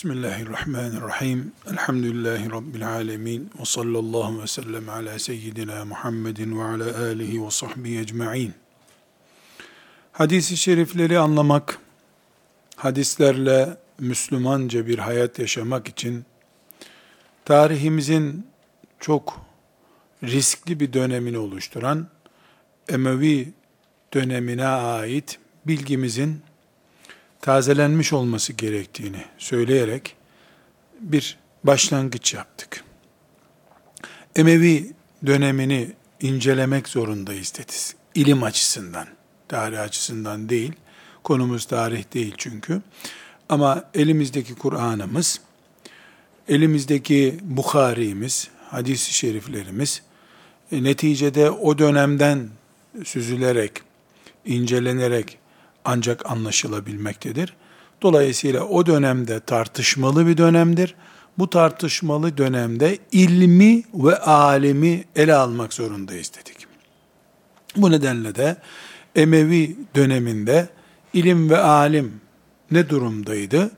Bismillahirrahmanirrahim. Elhamdülillahi Rabbil alemin. Ve sallallahu ve sellem ala seyyidina Muhammedin ve ala alihi ve sahbihi ecma'in. Hadis-i şerifleri anlamak, hadislerle Müslümanca bir hayat yaşamak için tarihimizin çok riskli bir dönemini oluşturan Emevi dönemine ait bilgimizin tazelenmiş olması gerektiğini söyleyerek bir başlangıç yaptık. Emevi dönemini incelemek zorundayız dediz. İlim açısından, tarih açısından değil. Konumuz tarih değil çünkü. Ama elimizdeki Kur'an'ımız, elimizdeki Bukhari'miz, hadis-i şeriflerimiz, e, neticede o dönemden süzülerek, incelenerek ancak anlaşılabilmektedir. Dolayısıyla o dönemde tartışmalı bir dönemdir. Bu tartışmalı dönemde ilmi ve alimi ele almak zorundayız dedik. Bu nedenle de Emevi döneminde ilim ve alim ne durumdaydı?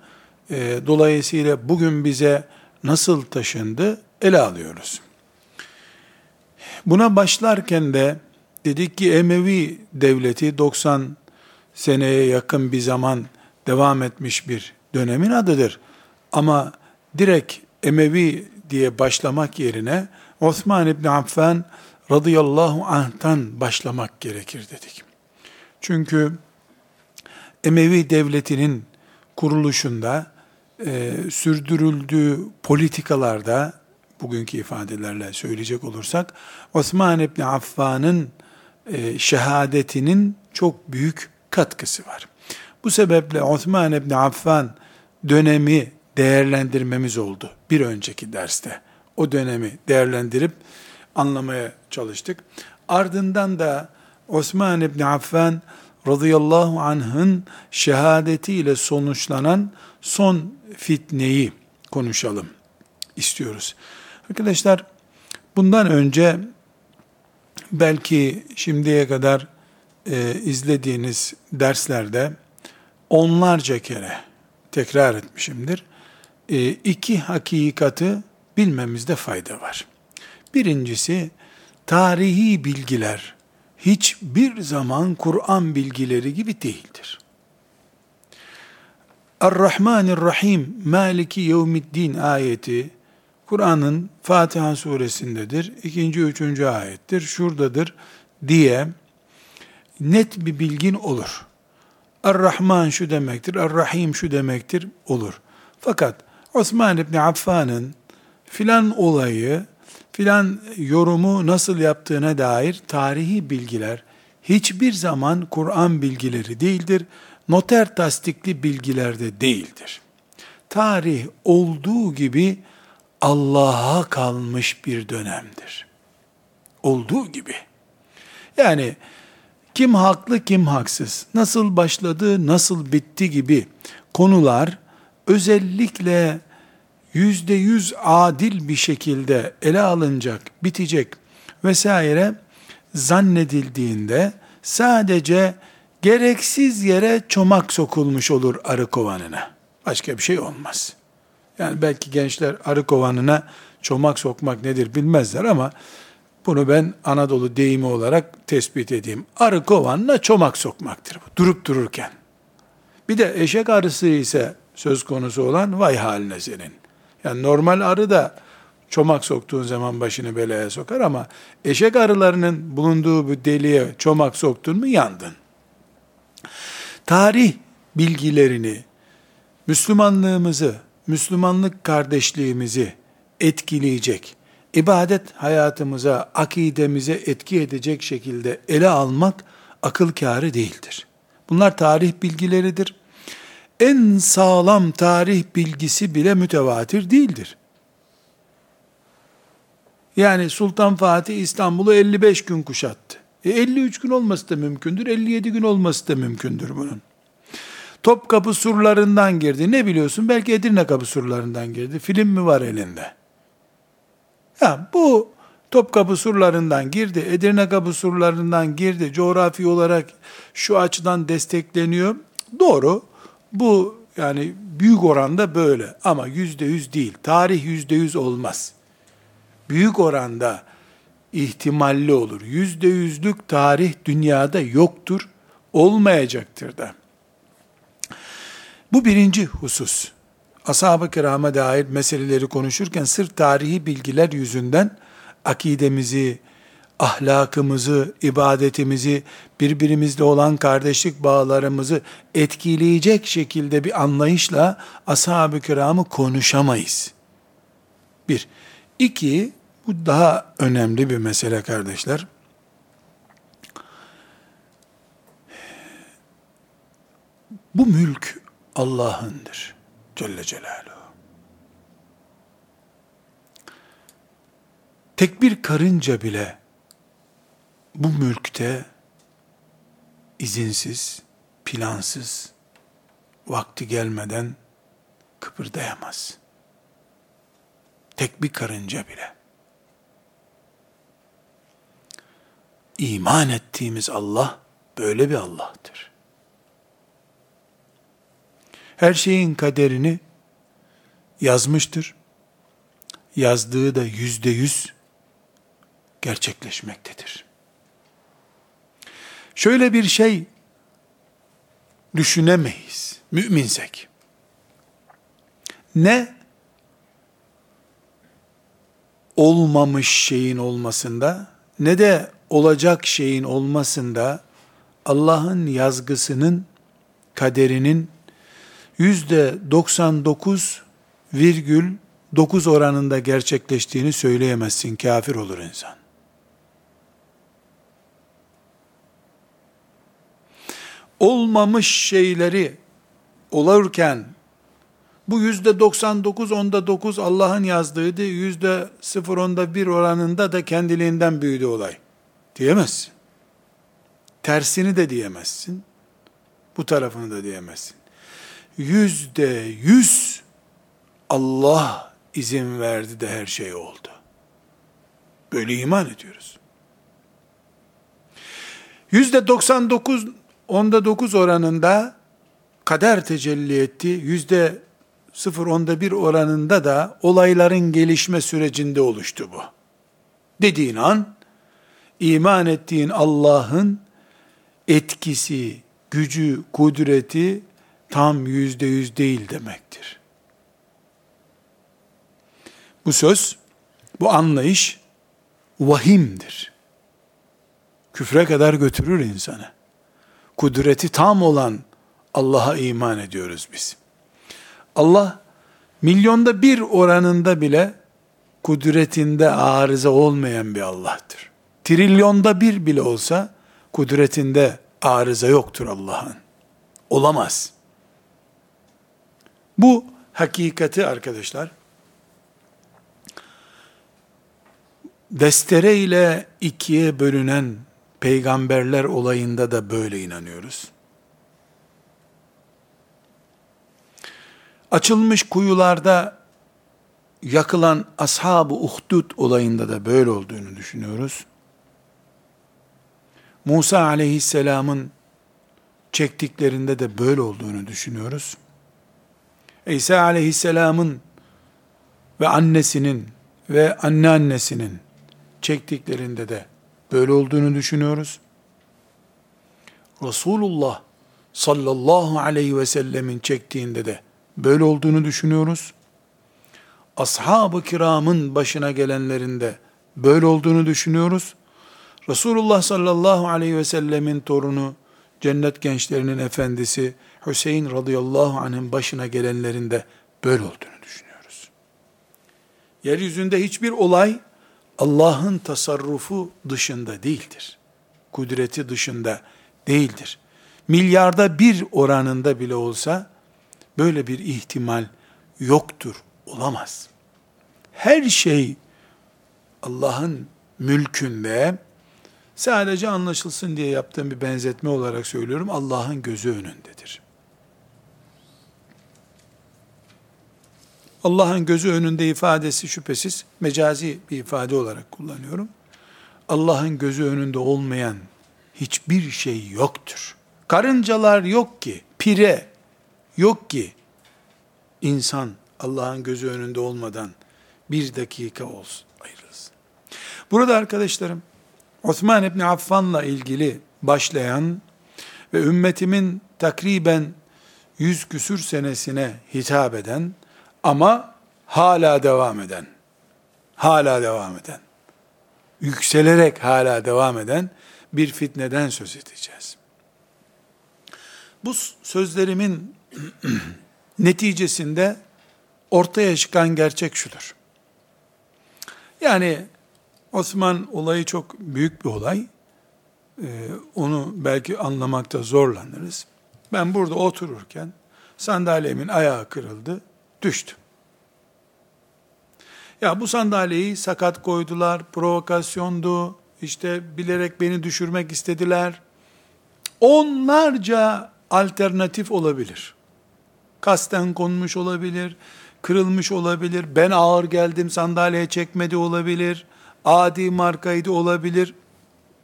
Ee, dolayısıyla bugün bize nasıl taşındı ele alıyoruz. Buna başlarken de dedik ki Emevi devleti 90 seneye yakın bir zaman devam etmiş bir dönemin adıdır. Ama direkt Emevi diye başlamak yerine Osman İbni Affan radıyallahu anh'tan başlamak gerekir dedik. Çünkü Emevi devletinin kuruluşunda e, sürdürüldüğü politikalarda bugünkü ifadelerle söyleyecek olursak Osman İbni Affan'ın e, şehadetinin çok büyük katkısı var. Bu sebeple Osman İbni Affan dönemi değerlendirmemiz oldu bir önceki derste. O dönemi değerlendirip anlamaya çalıştık. Ardından da Osman İbni Affan radıyallahu anh'ın şehadetiyle sonuçlanan son fitneyi konuşalım istiyoruz. Arkadaşlar bundan önce belki şimdiye kadar e, izlediğiniz derslerde onlarca kere tekrar etmişimdir. E, iki hakikati bilmemizde fayda var. Birincisi tarihi bilgiler hiçbir zaman Kur'an bilgileri gibi değildir. Er-Rahmanir-Rahim Maliki Yevmiddin ayeti Kur'an'ın Fatiha suresindedir. ikinci, üçüncü ayettir. Şuradadır diye net bir bilgin olur. Er-Rahman şu demektir, Er-Rahim şu demektir olur. Fakat Osman İbni Affan'ın filan olayı, filan yorumu nasıl yaptığına dair tarihi bilgiler hiçbir zaman Kur'an bilgileri değildir. Noter tasdikli bilgiler de değildir. Tarih olduğu gibi Allah'a kalmış bir dönemdir. Olduğu gibi. Yani kim haklı kim haksız, nasıl başladı nasıl bitti gibi konular özellikle yüzde yüz adil bir şekilde ele alınacak, bitecek vesaire zannedildiğinde sadece gereksiz yere çomak sokulmuş olur arı kovanına. Başka bir şey olmaz. Yani belki gençler arı kovanına çomak sokmak nedir bilmezler ama bunu ben Anadolu deyimi olarak tespit edeyim. Arı kovanına çomak sokmaktır bu. Durup dururken. Bir de eşek arısı ise söz konusu olan vay haline senin. Yani normal arı da çomak soktuğun zaman başını belaya sokar ama eşek arılarının bulunduğu bu deliğe çomak soktun mu yandın. Tarih bilgilerini, Müslümanlığımızı, Müslümanlık kardeşliğimizi etkileyecek, ibadet hayatımıza, akidemize etki edecek şekilde ele almak akıl kârı değildir. Bunlar tarih bilgileridir. En sağlam tarih bilgisi bile mütevatir değildir. Yani Sultan Fatih İstanbul'u 55 gün kuşattı. E 53 gün olması da mümkündür, 57 gün olması da mümkündür bunun. Topkapı surlarından girdi. Ne biliyorsun? Belki Edirne kapı surlarından girdi. Film mi var elinde? Ya bu Topkapı surlarından girdi, Edirne kapı surlarından girdi, coğrafi olarak şu açıdan destekleniyor. Doğru. Bu yani büyük oranda böyle ama yüzde yüz değil. Tarih yüzde yüz olmaz. Büyük oranda ihtimalli olur. Yüzde yüzlük tarih dünyada yoktur, olmayacaktır da. Bu birinci husus. Ashab-ı kirama dair meseleleri konuşurken sırf tarihi bilgiler yüzünden akidemizi, ahlakımızı, ibadetimizi, birbirimizle olan kardeşlik bağlarımızı etkileyecek şekilde bir anlayışla ashab-ı kiramı konuşamayız. Bir. İki, bu daha önemli bir mesele kardeşler. Bu mülk Allah'ındır. Celle Celaluhu. Tek bir karınca bile bu mülkte izinsiz, plansız, vakti gelmeden kıpırdayamaz. Tek bir karınca bile. İman ettiğimiz Allah böyle bir Allah'tır. Her şeyin kaderini yazmıştır. Yazdığı da yüzde yüz gerçekleşmektedir. Şöyle bir şey düşünemeyiz müminsek. Ne olmamış şeyin olmasında ne de olacak şeyin olmasında Allah'ın yazgısının kaderinin yüzde 99,9 oranında gerçekleştiğini söyleyemezsin. Kafir olur insan. olmamış şeyleri olurken bu yüzde 99 onda 9 Allah'ın yazdığıydı. Yüzde 0 onda 1 oranında da kendiliğinden büyüdü olay. Diyemezsin. Tersini de diyemezsin. Bu tarafını da diyemezsin. Yüzde yüz Allah izin verdi de her şey oldu. Böyle iman ediyoruz. Yüzde 99 onda dokuz oranında kader tecelli etti. Yüzde sıfır onda bir oranında da olayların gelişme sürecinde oluştu bu. Dediğin an iman ettiğin Allah'ın etkisi, gücü, kudreti tam yüzde yüz değil demektir. Bu söz, bu anlayış vahimdir. Küfre kadar götürür insanı kudreti tam olan Allah'a iman ediyoruz biz. Allah milyonda bir oranında bile kudretinde arıza olmayan bir Allah'tır. Trilyonda bir bile olsa kudretinde arıza yoktur Allah'ın. Olamaz. Bu hakikati arkadaşlar destere ile ikiye bölünen peygamberler olayında da böyle inanıyoruz. Açılmış kuyularda yakılan ashab-ı uhdud olayında da böyle olduğunu düşünüyoruz. Musa aleyhisselamın çektiklerinde de böyle olduğunu düşünüyoruz. İsa aleyhisselamın ve annesinin ve anneannesinin çektiklerinde de böyle olduğunu düşünüyoruz. Resulullah sallallahu aleyhi ve sellemin çektiğinde de böyle olduğunu düşünüyoruz. Ashab-ı kiramın başına gelenlerinde böyle olduğunu düşünüyoruz. Resulullah sallallahu aleyhi ve sellemin torunu, cennet gençlerinin efendisi Hüseyin radıyallahu anh'ın başına gelenlerinde böyle olduğunu düşünüyoruz. Yeryüzünde hiçbir olay Allah'ın tasarrufu dışında değildir. Kudreti dışında değildir. Milyarda bir oranında bile olsa böyle bir ihtimal yoktur, olamaz. Her şey Allah'ın mülkünde sadece anlaşılsın diye yaptığım bir benzetme olarak söylüyorum. Allah'ın gözü önündedir. Allah'ın gözü önünde ifadesi şüphesiz mecazi bir ifade olarak kullanıyorum. Allah'ın gözü önünde olmayan hiçbir şey yoktur. Karıncalar yok ki, pire yok ki insan Allah'ın gözü önünde olmadan bir dakika olsun ayırılsın. Burada arkadaşlarım Osman İbni Affan'la ilgili başlayan ve ümmetimin takriben yüz küsür senesine hitap eden ama hala devam eden, hala devam eden, yükselerek hala devam eden bir fitneden söz edeceğiz. Bu sözlerimin neticesinde ortaya çıkan gerçek şudur. Yani Osman olayı çok büyük bir olay. Ee, onu belki anlamakta zorlanırız. Ben burada otururken sandalyemin ayağı kırıldı, düştüm. Ya bu sandalyeyi sakat koydular, provokasyondu, işte bilerek beni düşürmek istediler. Onlarca alternatif olabilir. Kasten konmuş olabilir, kırılmış olabilir, ben ağır geldim sandalyeye çekmedi olabilir, adi markaydı olabilir.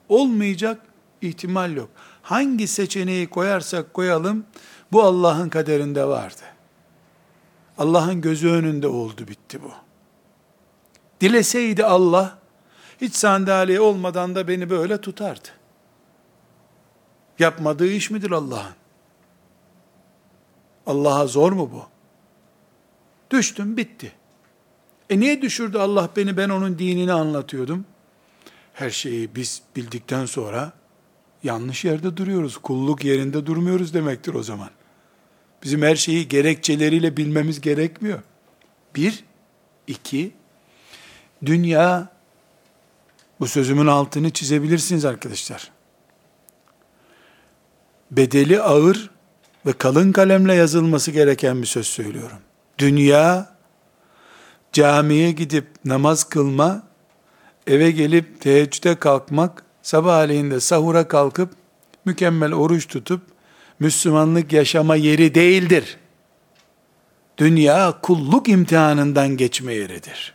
Olmayacak ihtimal yok. Hangi seçeneği koyarsak koyalım, bu Allah'ın kaderinde vardı. Allah'ın gözü önünde oldu bitti bu. Dileseydi Allah, hiç sandalye olmadan da beni böyle tutardı. Yapmadığı iş midir Allah'ın? Allah'a zor mu bu? Düştüm bitti. E niye düşürdü Allah beni ben onun dinini anlatıyordum? Her şeyi biz bildikten sonra yanlış yerde duruyoruz. Kulluk yerinde durmuyoruz demektir o zaman. Bizim her şeyi gerekçeleriyle bilmemiz gerekmiyor. Bir, iki, dünya, bu sözümün altını çizebilirsiniz arkadaşlar. Bedeli ağır ve kalın kalemle yazılması gereken bir söz söylüyorum. Dünya, camiye gidip namaz kılma, eve gelip teheccüde kalkmak, sabahleyin sahura kalkıp, mükemmel oruç tutup, Müslümanlık yaşama yeri değildir. Dünya kulluk imtihanından geçme yeridir.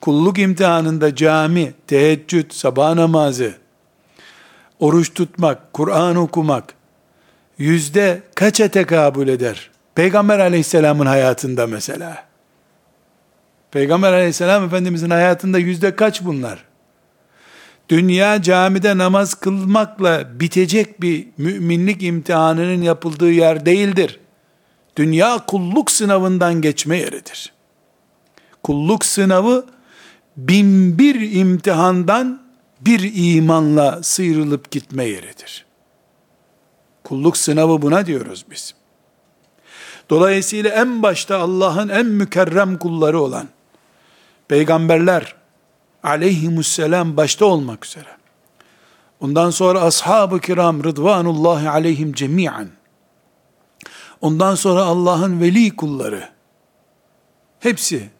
Kulluk imtihanında cami, teheccüd, sabah namazı, oruç tutmak, Kur'an okumak, yüzde kaça tekabül eder? Peygamber aleyhisselamın hayatında mesela. Peygamber aleyhisselam efendimizin hayatında yüzde kaç bunlar? Dünya camide namaz kılmakla bitecek bir müminlik imtihanının yapıldığı yer değildir. Dünya kulluk sınavından geçme yeridir. Kulluk sınavı bin bir imtihandan bir imanla sıyrılıp gitme yeridir. Kulluk sınavı buna diyoruz biz. Dolayısıyla en başta Allah'ın en mükerrem kulları olan peygamberler aleyhimusselam başta olmak üzere ondan sonra ashab-ı kiram rıdvanullahi aleyhim cemiyen ondan sonra Allah'ın veli kulları hepsi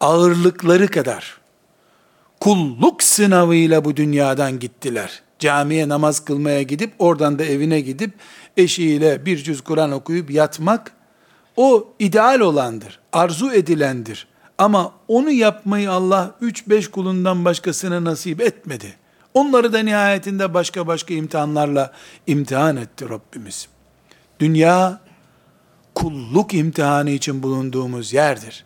ağırlıkları kadar kulluk sınavıyla bu dünyadan gittiler. Camiye namaz kılmaya gidip oradan da evine gidip eşiyle bir cüz Kur'an okuyup yatmak o ideal olandır, arzu edilendir. Ama onu yapmayı Allah 3-5 kulundan başkasına nasip etmedi. Onları da nihayetinde başka başka imtihanlarla imtihan etti Rabbimiz. Dünya kulluk imtihanı için bulunduğumuz yerdir.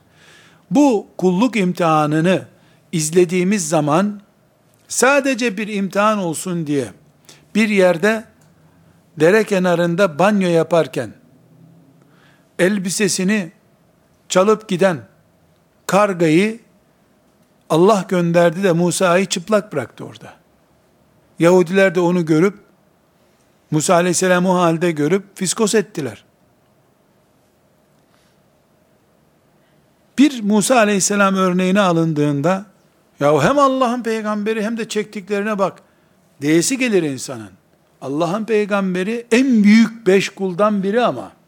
Bu kulluk imtihanını izlediğimiz zaman sadece bir imtihan olsun diye bir yerde dere kenarında banyo yaparken elbisesini çalıp giden kargayı Allah gönderdi de Musa'yı çıplak bıraktı orada. Yahudiler de onu görüp Musa aleyhisselam o halde görüp fiskos ettiler. Bir Musa aleyhisselam örneğine alındığında ya hem Allah'ın peygamberi hem de çektiklerine bak. Diyesi gelir insanın. Allah'ın peygamberi en büyük beş kuldan biri ama.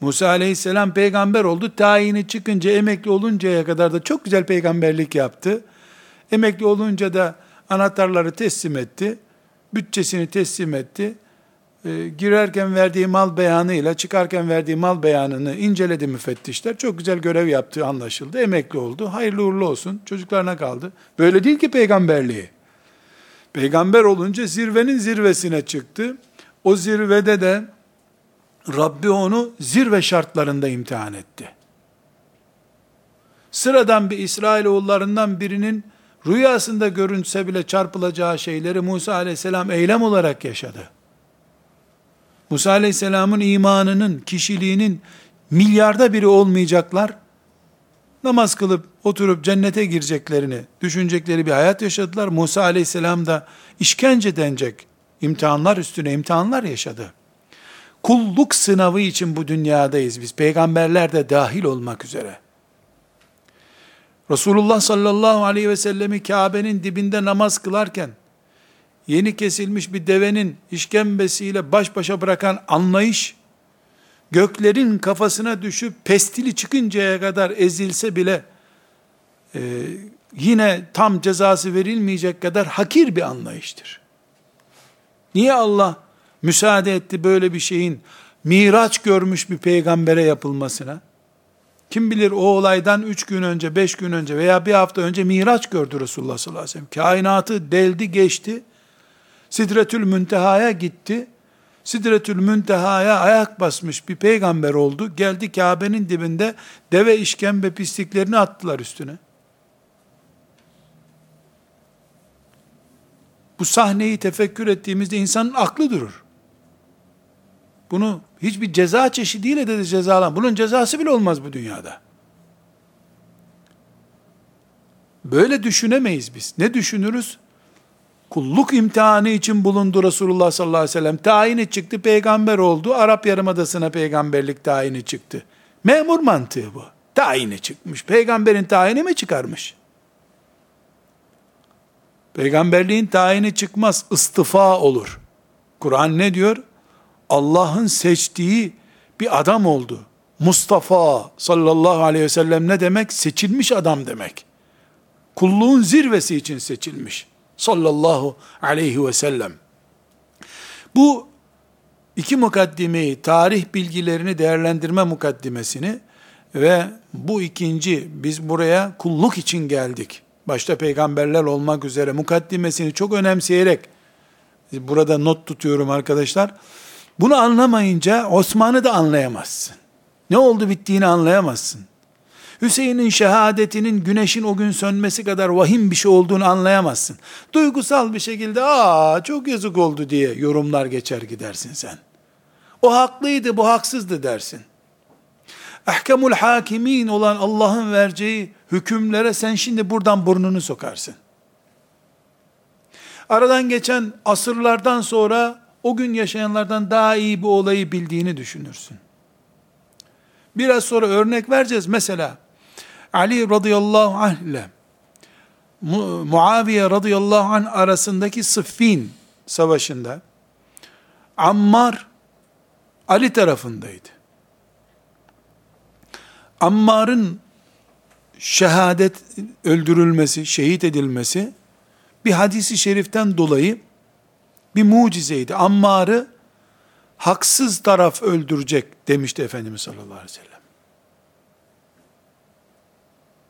Musa aleyhisselam peygamber oldu. Tayini çıkınca emekli oluncaya kadar da çok güzel peygamberlik yaptı. Emekli olunca da anahtarları teslim etti. Bütçesini teslim etti. E, girerken verdiği mal beyanıyla çıkarken verdiği mal beyanını inceledi müfettişler. Çok güzel görev yaptığı anlaşıldı. Emekli oldu. Hayırlı uğurlu olsun. Çocuklarına kaldı. Böyle değil ki peygamberliği. Peygamber olunca zirvenin zirvesine çıktı. O zirvede de Rabbi onu zirve şartlarında imtihan etti. Sıradan bir İsrailoğullarından birinin rüyasında görünse bile çarpılacağı şeyleri Musa aleyhisselam eylem olarak yaşadı. Musa aleyhisselamın imanının, kişiliğinin milyarda biri olmayacaklar, namaz kılıp oturup cennete gireceklerini düşünecekleri bir hayat yaşadılar. Musa aleyhisselam da işkence denecek imtihanlar üstüne imtihanlar yaşadı. Kulluk sınavı için bu dünyadayız biz. Peygamberler de dahil olmak üzere. Resulullah sallallahu aleyhi ve sellemi Kabe'nin dibinde namaz kılarken, yeni kesilmiş bir devenin işkembesiyle baş başa bırakan anlayış, göklerin kafasına düşüp pestili çıkıncaya kadar ezilse bile, e, yine tam cezası verilmeyecek kadar hakir bir anlayıştır. Niye Allah müsaade etti böyle bir şeyin miraç görmüş bir peygambere yapılmasına? Kim bilir o olaydan üç gün önce, beş gün önce veya bir hafta önce miraç gördü Resulullah sallallahu aleyhi ve sellem. Kainatı deldi geçti. Sidretül Münteha'ya gitti. Sidretül Münteha'ya ayak basmış bir peygamber oldu. Geldi Kabe'nin dibinde deve işkembe pisliklerini attılar üstüne. Bu sahneyi tefekkür ettiğimizde insanın aklı durur. Bunu hiçbir ceza çeşidiyle de cezalan. Bunun cezası bile olmaz bu dünyada. Böyle düşünemeyiz biz. Ne düşünürüz? Kulluk imtihanı için bulundu Resulullah sallallahu aleyhi ve sellem. Tayini çıktı, peygamber oldu. Arap Yarımadası'na peygamberlik tayini çıktı. Memur mantığı bu. Tayini çıkmış. Peygamberin tayini mi çıkarmış? Peygamberliğin tayini çıkmaz, istifa olur. Kur'an ne diyor? Allah'ın seçtiği bir adam oldu. Mustafa sallallahu aleyhi ve sellem ne demek? Seçilmiş adam demek. Kulluğun zirvesi için seçilmiş. Sallallahu aleyhi ve sellem. Bu iki mukaddimeyi, tarih bilgilerini değerlendirme mukaddimesini ve bu ikinci, biz buraya kulluk için geldik. Başta peygamberler olmak üzere mukaddimesini çok önemseyerek, burada not tutuyorum arkadaşlar, bunu anlamayınca Osman'ı da anlayamazsın. Ne oldu bittiğini anlayamazsın. Hüseyin'in şehadetinin güneşin o gün sönmesi kadar vahim bir şey olduğunu anlayamazsın. Duygusal bir şekilde aa çok yazık oldu diye yorumlar geçer gidersin sen. O haklıydı bu haksızdı dersin. Ahkamul hakimin olan Allah'ın vereceği hükümlere sen şimdi buradan burnunu sokarsın. Aradan geçen asırlardan sonra o gün yaşayanlardan daha iyi bu olayı bildiğini düşünürsün. Biraz sonra örnek vereceğiz. Mesela Ali radıyallahu anh ile Muaviye radıyallahu anh arasındaki Sıffin savaşında Ammar Ali tarafındaydı. Ammar'ın şehadet öldürülmesi, şehit edilmesi bir hadisi şeriften dolayı bir mucizeydi. Ammar'ı haksız taraf öldürecek demişti Efendimiz sallallahu aleyhi ve sellem.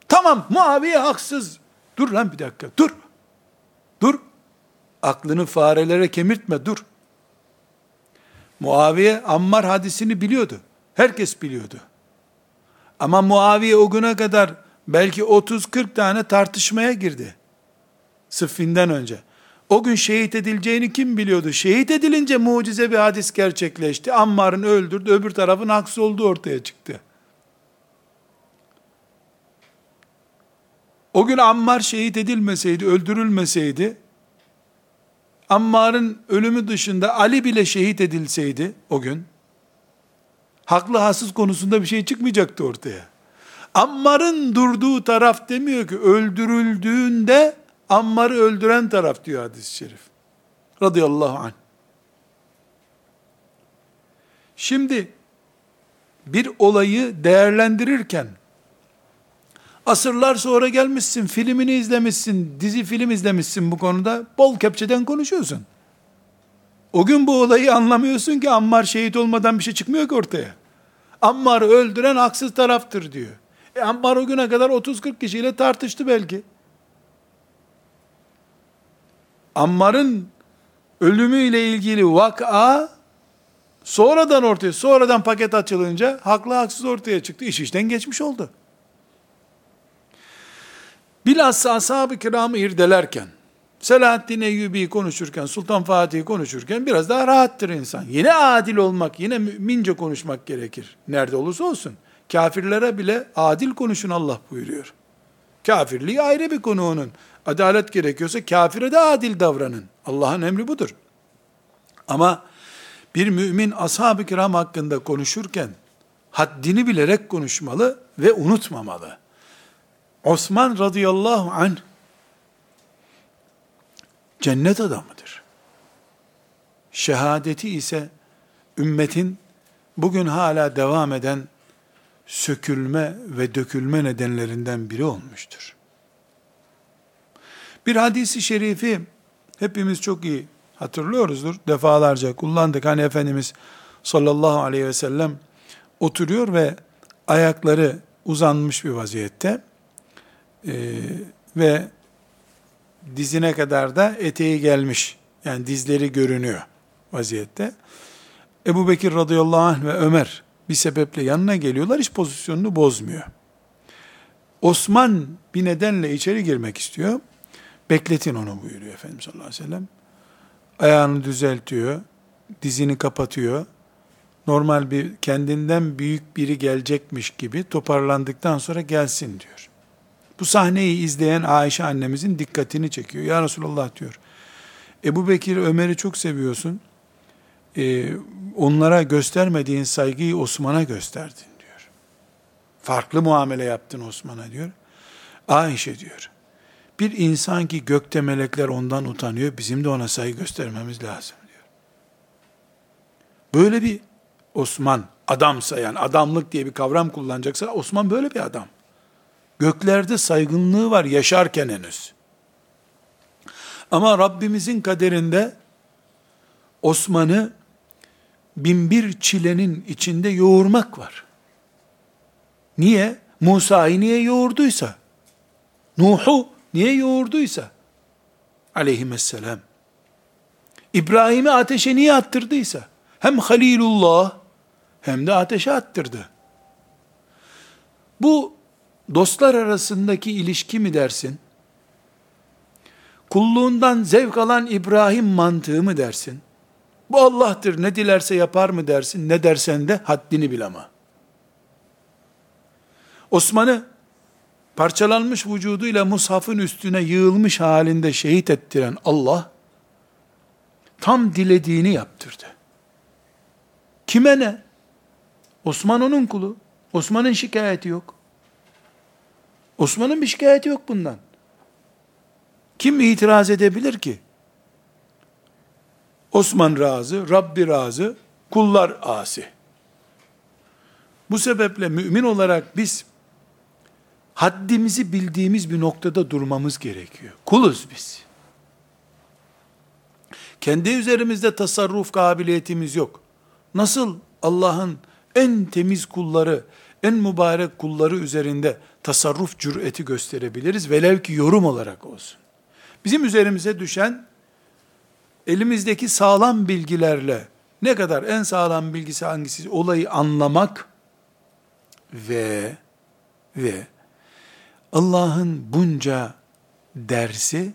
Tamam Muaviye haksız. Dur lan bir dakika dur. Dur. Aklını farelere kemirtme dur. Muaviye Ammar hadisini biliyordu. Herkes biliyordu. Ama Muaviye o güne kadar belki 30-40 tane tartışmaya girdi. Sıffinden önce. O gün şehit edileceğini kim biliyordu? Şehit edilince mucize bir hadis gerçekleşti. Ammar'ın öldürdü, öbür tarafın haksız olduğu ortaya çıktı. O gün Ammar şehit edilmeseydi, öldürülmeseydi, Ammar'ın ölümü dışında Ali bile şehit edilseydi o gün, haklı haksız konusunda bir şey çıkmayacaktı ortaya. Ammar'ın durduğu taraf demiyor ki öldürüldüğünde Ammar'ı öldüren taraf diyor hadis-i şerif. Radıyallahu anh. Şimdi bir olayı değerlendirirken asırlar sonra gelmişsin, filmini izlemişsin, dizi film izlemişsin bu konuda, bol kepçeden konuşuyorsun. O gün bu olayı anlamıyorsun ki Ammar şehit olmadan bir şey çıkmıyor ki ortaya. Ammar'ı öldüren haksız taraftır diyor. E Ammar o güne kadar 30-40 kişiyle tartıştı belki. Ammar'ın ölümüyle ilgili vaka Sonradan ortaya, sonradan paket açılınca haklı haksız ortaya çıktı. İş işten geçmiş oldu. Bilhassa ashab-ı kiramı irdelerken, Selahaddin Eyyubi'yi konuşurken, Sultan Fatih'i konuşurken biraz daha rahattır insan. Yine adil olmak, yine mümince konuşmak gerekir. Nerede olursa olsun. Kafirlere bile adil konuşun Allah buyuruyor. Kafirliği ayrı bir konu onun. Adalet gerekiyorsa kafire de adil davranın. Allah'ın emri budur. Ama bir mümin ashab-ı kiram hakkında konuşurken haddini bilerek konuşmalı ve unutmamalı. Osman radıyallahu anh cennet adamıdır. Şehadeti ise ümmetin bugün hala devam eden sökülme ve dökülme nedenlerinden biri olmuştur. Bir hadisi şerifi hepimiz çok iyi hatırlıyoruzdur. Defalarca kullandık. Hani Efendimiz sallallahu aleyhi ve sellem oturuyor ve ayakları uzanmış bir vaziyette ee, ve dizine kadar da eteği gelmiş. Yani dizleri görünüyor vaziyette. Ebu Bekir radıyallahu anh ve Ömer bir sebeple yanına geliyorlar. Hiç pozisyonunu bozmuyor. Osman bir nedenle içeri girmek istiyor. Bekletin onu buyuruyor Efendimiz sallallahu aleyhi ve sellem. Ayağını düzeltiyor. Dizini kapatıyor. Normal bir kendinden büyük biri gelecekmiş gibi toparlandıktan sonra gelsin diyor. Bu sahneyi izleyen Ayşe annemizin dikkatini çekiyor. Ya Resulallah diyor. Ebu Bekir Ömer'i çok seviyorsun. Ee, onlara göstermediğin saygıyı Osman'a gösterdin diyor. Farklı muamele yaptın Osman'a diyor. Ayşe diyor. Bir insan ki gökte melekler ondan utanıyor, bizim de ona saygı göstermemiz lazım diyor. Böyle bir Osman, adamsa yani adamlık diye bir kavram kullanacaksa Osman böyle bir adam. Göklerde saygınlığı var yaşarken henüz. Ama Rabbimizin kaderinde Osman'ı binbir çilenin içinde yoğurmak var. Niye? Musa'yı niye yoğurduysa, Nuh'u niye yoğurduysa, aleyhisselam, İbrahim'i ateşe niye attırdıysa, hem Halilullah, hem de ateşe attırdı. Bu dostlar arasındaki ilişki mi dersin? Kulluğundan zevk alan İbrahim mantığı mı dersin? Bu Allah'tır ne dilerse yapar mı dersin? Ne dersen de haddini bil ama. Osman'ı parçalanmış vücuduyla mushafın üstüne yığılmış halinde şehit ettiren Allah, tam dilediğini yaptırdı. Kime ne? Osman onun kulu. Osman'ın şikayeti yok. Osman'ın bir şikayeti yok bundan. Kim itiraz edebilir ki? Osman razı, Rabbi razı, kullar asi. Bu sebeple mümin olarak biz haddimizi bildiğimiz bir noktada durmamız gerekiyor. Kuluz biz. Kendi üzerimizde tasarruf kabiliyetimiz yok. Nasıl Allah'ın en temiz kulları, en mübarek kulları üzerinde tasarruf cüreti gösterebiliriz. Velev ki yorum olarak olsun. Bizim üzerimize düşen elimizdeki sağlam bilgilerle ne kadar en sağlam bilgisi hangisi olayı anlamak ve ve Allah'ın bunca dersi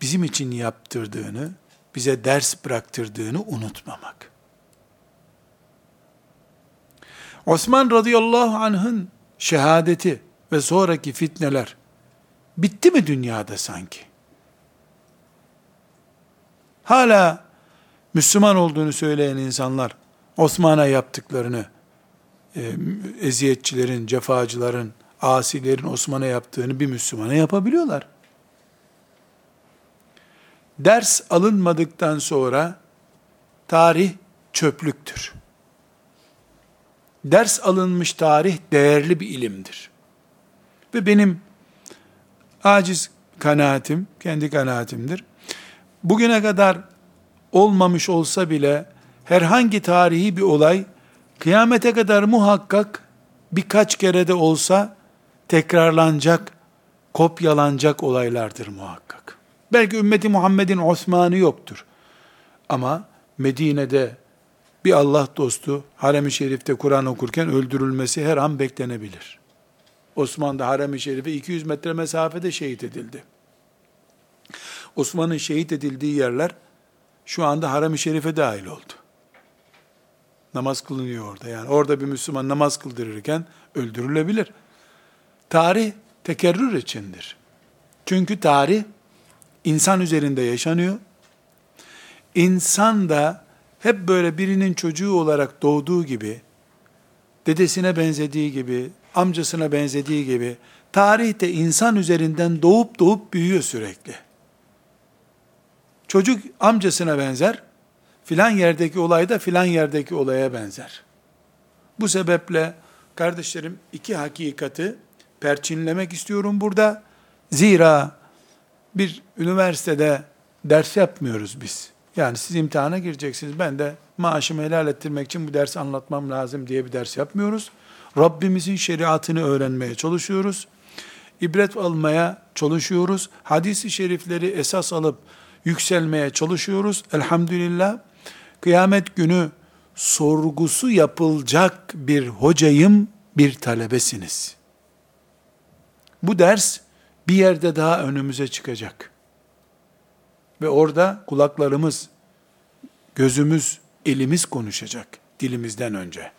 bizim için yaptırdığını, bize ders bıraktırdığını unutmamak. Osman radıyallahu anh'ın şehadeti ve sonraki fitneler bitti mi dünyada sanki? Hala Müslüman olduğunu söyleyen insanlar Osman'a yaptıklarını, e, eziyetçilerin, cefacıların, asilerin Osman'a yaptığını bir Müslümana yapabiliyorlar. Ders alınmadıktan sonra tarih çöplüktür. Ders alınmış tarih değerli bir ilimdir. Ve benim aciz kanaatim, kendi kanaatimdir. Bugüne kadar olmamış olsa bile herhangi tarihi bir olay kıyamete kadar muhakkak birkaç kere de olsa tekrarlanacak, kopyalanacak olaylardır muhakkak. Belki ümmeti Muhammed'in Osman'ı yoktur. Ama Medine'de bir Allah dostu harem-i şerifte Kur'an okurken öldürülmesi her an beklenebilir. Osman da harem-i şerife 200 metre mesafede şehit edildi. Osman'ın şehit edildiği yerler şu anda harem-i şerife dahil oldu. Namaz kılınıyor orada. Yani orada bir Müslüman namaz kıldırırken öldürülebilir. Tarih tekerrür içindir. Çünkü tarih insan üzerinde yaşanıyor. İnsan da hep böyle birinin çocuğu olarak doğduğu gibi, dedesine benzediği gibi, amcasına benzediği gibi, tarihte insan üzerinden doğup doğup büyüyor sürekli. Çocuk amcasına benzer, filan yerdeki olay da filan yerdeki olaya benzer. Bu sebeple kardeşlerim iki hakikati perçinlemek istiyorum burada. Zira bir üniversitede ders yapmıyoruz biz. Yani siz imtihana gireceksiniz. Ben de maaşımı helal ettirmek için bu dersi anlatmam lazım diye bir ders yapmıyoruz. Rabbimizin şeriatını öğrenmeye çalışıyoruz. İbret almaya çalışıyoruz. Hadis-i şerifleri esas alıp yükselmeye çalışıyoruz. Elhamdülillah kıyamet günü sorgusu yapılacak bir hocayım, bir talebesiniz. Bu ders bir yerde daha önümüze çıkacak. Ve orada kulaklarımız, gözümüz, elimiz konuşacak dilimizden önce.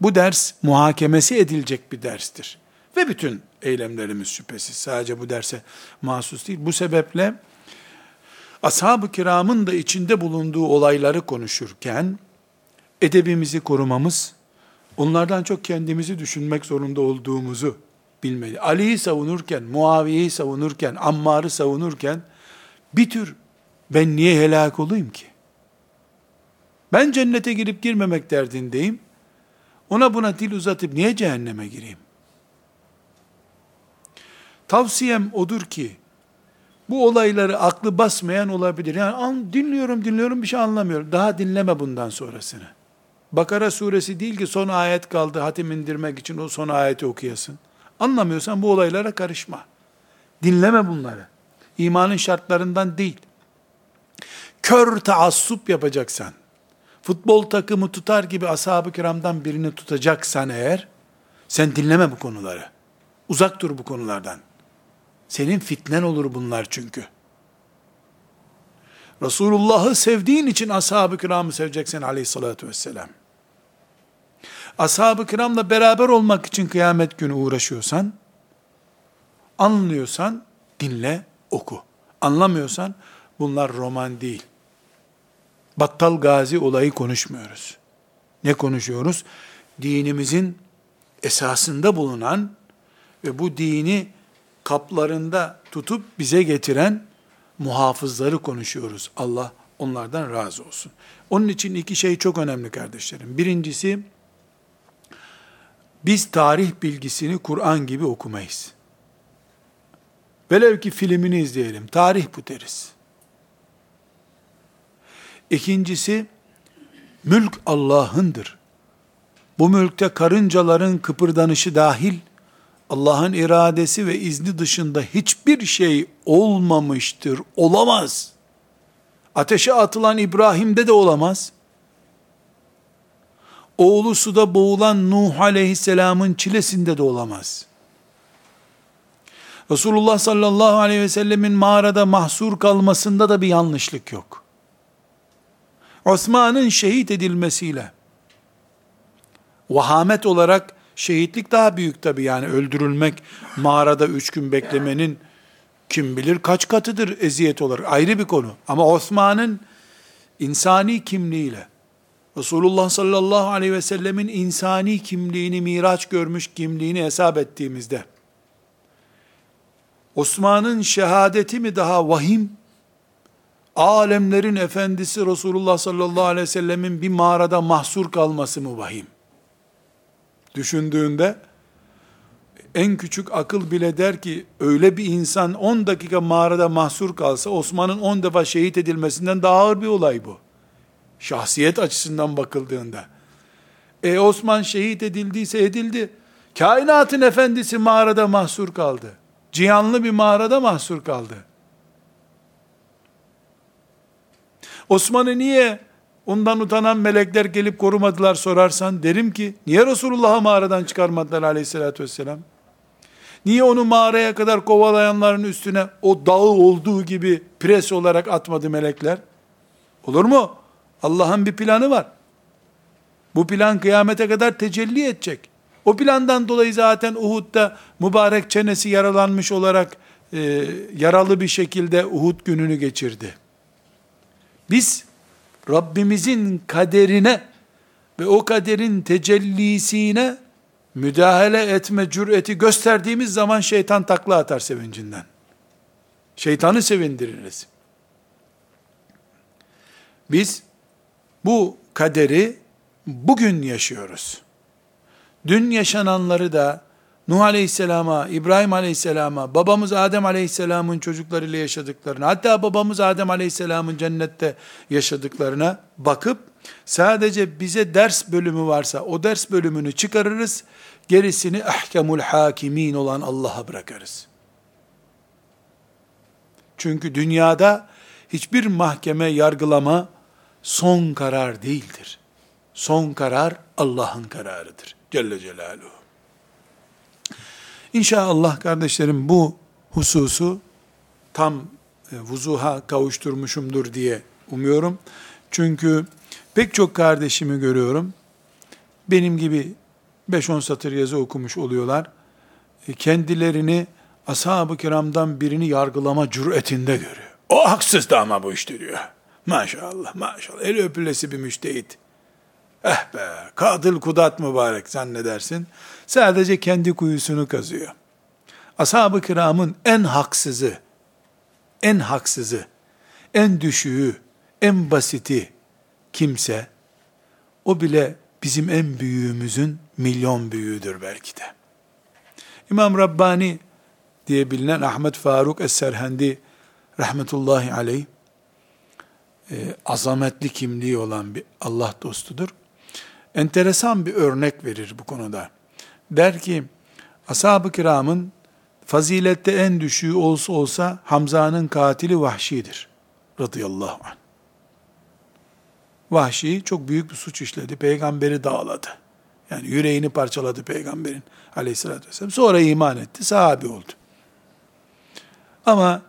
Bu ders muhakemesi edilecek bir derstir. Ve bütün eylemlerimiz şüphesiz sadece bu derse mahsus değil. Bu sebeple ashab-ı kiramın da içinde bulunduğu olayları konuşurken edebimizi korumamız, onlardan çok kendimizi düşünmek zorunda olduğumuzu bilmeli. Ali'yi savunurken, Muaviye'yi savunurken, Ammar'ı savunurken bir tür ben niye helak olayım ki? Ben cennete girip girmemek derdindeyim. Ona buna dil uzatıp niye cehenneme gireyim? Tavsiyem odur ki, bu olayları aklı basmayan olabilir. Yani an, dinliyorum dinliyorum bir şey anlamıyorum. Daha dinleme bundan sonrasını. Bakara suresi değil ki son ayet kaldı hatim indirmek için o son ayeti okuyasın. Anlamıyorsan bu olaylara karışma. Dinleme bunları. İmanın şartlarından değil. Kör taassup yapacaksan, futbol takımı tutar gibi ashab-ı kiramdan birini tutacaksan eğer, sen dinleme bu konuları. Uzak dur bu konulardan. Senin fitnen olur bunlar çünkü. Resulullah'ı sevdiğin için ashab-ı kiramı seveceksin aleyhissalatü vesselam. Ashab-ı kiramla beraber olmak için kıyamet günü uğraşıyorsan, anlıyorsan dinle, oku. Anlamıyorsan bunlar roman değil. Battal Gazi olayı konuşmuyoruz. Ne konuşuyoruz? Dinimizin esasında bulunan ve bu dini kaplarında tutup bize getiren muhafızları konuşuyoruz. Allah onlardan razı olsun. Onun için iki şey çok önemli kardeşlerim. Birincisi, biz tarih bilgisini Kur'an gibi okumayız. Velev ki filmini izleyelim, tarih bu deriz. İkincisi, mülk Allah'ındır. Bu mülkte karıncaların kıpırdanışı dahil, Allah'ın iradesi ve izni dışında hiçbir şey olmamıştır, olamaz. Ateşe atılan İbrahim'de de olamaz. Oğlu suda boğulan Nuh aleyhisselamın çilesinde de olamaz. Resulullah sallallahu aleyhi ve sellemin mağarada mahsur kalmasında da bir yanlışlık yok. Osman'ın şehit edilmesiyle, vahamet olarak Şehitlik daha büyük tabi yani öldürülmek, mağarada üç gün beklemenin kim bilir kaç katıdır eziyet olarak ayrı bir konu. Ama Osman'ın insani kimliğiyle, Resulullah sallallahu aleyhi ve sellemin insani kimliğini, miraç görmüş kimliğini hesap ettiğimizde, Osman'ın şehadeti mi daha vahim, alemlerin efendisi Resulullah sallallahu aleyhi ve sellemin bir mağarada mahsur kalması mı vahim? düşündüğünde en küçük akıl bile der ki öyle bir insan 10 dakika mağarada mahsur kalsa Osman'ın 10 defa şehit edilmesinden daha ağır bir olay bu. Şahsiyet açısından bakıldığında. E Osman şehit edildiyse edildi. Kainatın efendisi mağarada mahsur kaldı. Cihanlı bir mağarada mahsur kaldı. Osman'ı niye ondan utanan melekler gelip korumadılar sorarsan derim ki niye Resulullah'ı mağaradan çıkarmadılar aleyhissalatü vesselam? Niye onu mağaraya kadar kovalayanların üstüne o dağı olduğu gibi pres olarak atmadı melekler? Olur mu? Allah'ın bir planı var. Bu plan kıyamete kadar tecelli edecek. O plandan dolayı zaten Uhud'da mübarek çenesi yaralanmış olarak e, yaralı bir şekilde Uhud gününü geçirdi. Biz Rabbimizin kaderine ve o kaderin tecellisine müdahale etme cüreti gösterdiğimiz zaman şeytan takla atar sevincinden. Şeytanı sevindiririz. Biz bu kaderi bugün yaşıyoruz. Dün yaşananları da Nuh Aleyhisselam'a, İbrahim Aleyhisselam'a, babamız Adem Aleyhisselam'ın çocuklarıyla yaşadıklarına, hatta babamız Adem Aleyhisselam'ın cennette yaşadıklarına bakıp, sadece bize ders bölümü varsa, o ders bölümünü çıkarırız, gerisini ahkemul hakimin olan Allah'a bırakırız. Çünkü dünyada hiçbir mahkeme, yargılama son karar değildir. Son karar Allah'ın kararıdır. Celle Celaluhu. İnşallah kardeşlerim bu hususu tam e, vuzuha kavuşturmuşumdur diye umuyorum. Çünkü pek çok kardeşimi görüyorum. Benim gibi 5-10 satır yazı okumuş oluyorlar. E, kendilerini ashab-ı kiramdan birini yargılama cüretinde görüyor. O haksızdı ama bu işte diyor. Maşallah maşallah. El öpülesi bir müştehit. Eh be, kadıl kudat mübarek zannedersin. Sadece kendi kuyusunu kazıyor. Ashab-ı kiramın en haksızı, en haksızı, en düşüğü, en basiti kimse, o bile bizim en büyüğümüzün milyon büyüğüdür belki de. İmam Rabbani diye bilinen Ahmet Faruk Es-Serhendi rahmetullahi aleyh, e, azametli kimliği olan bir Allah dostudur enteresan bir örnek verir bu konuda. Der ki, ashab-ı kiramın fazilette en düşüğü olsa olsa Hamza'nın katili Vahşi'dir. Radıyallahu anh. Vahşi çok büyük bir suç işledi. Peygamberi dağladı. Yani yüreğini parçaladı peygamberin aleyhissalatü vesselam. Sonra iman etti, sahabi oldu. Ama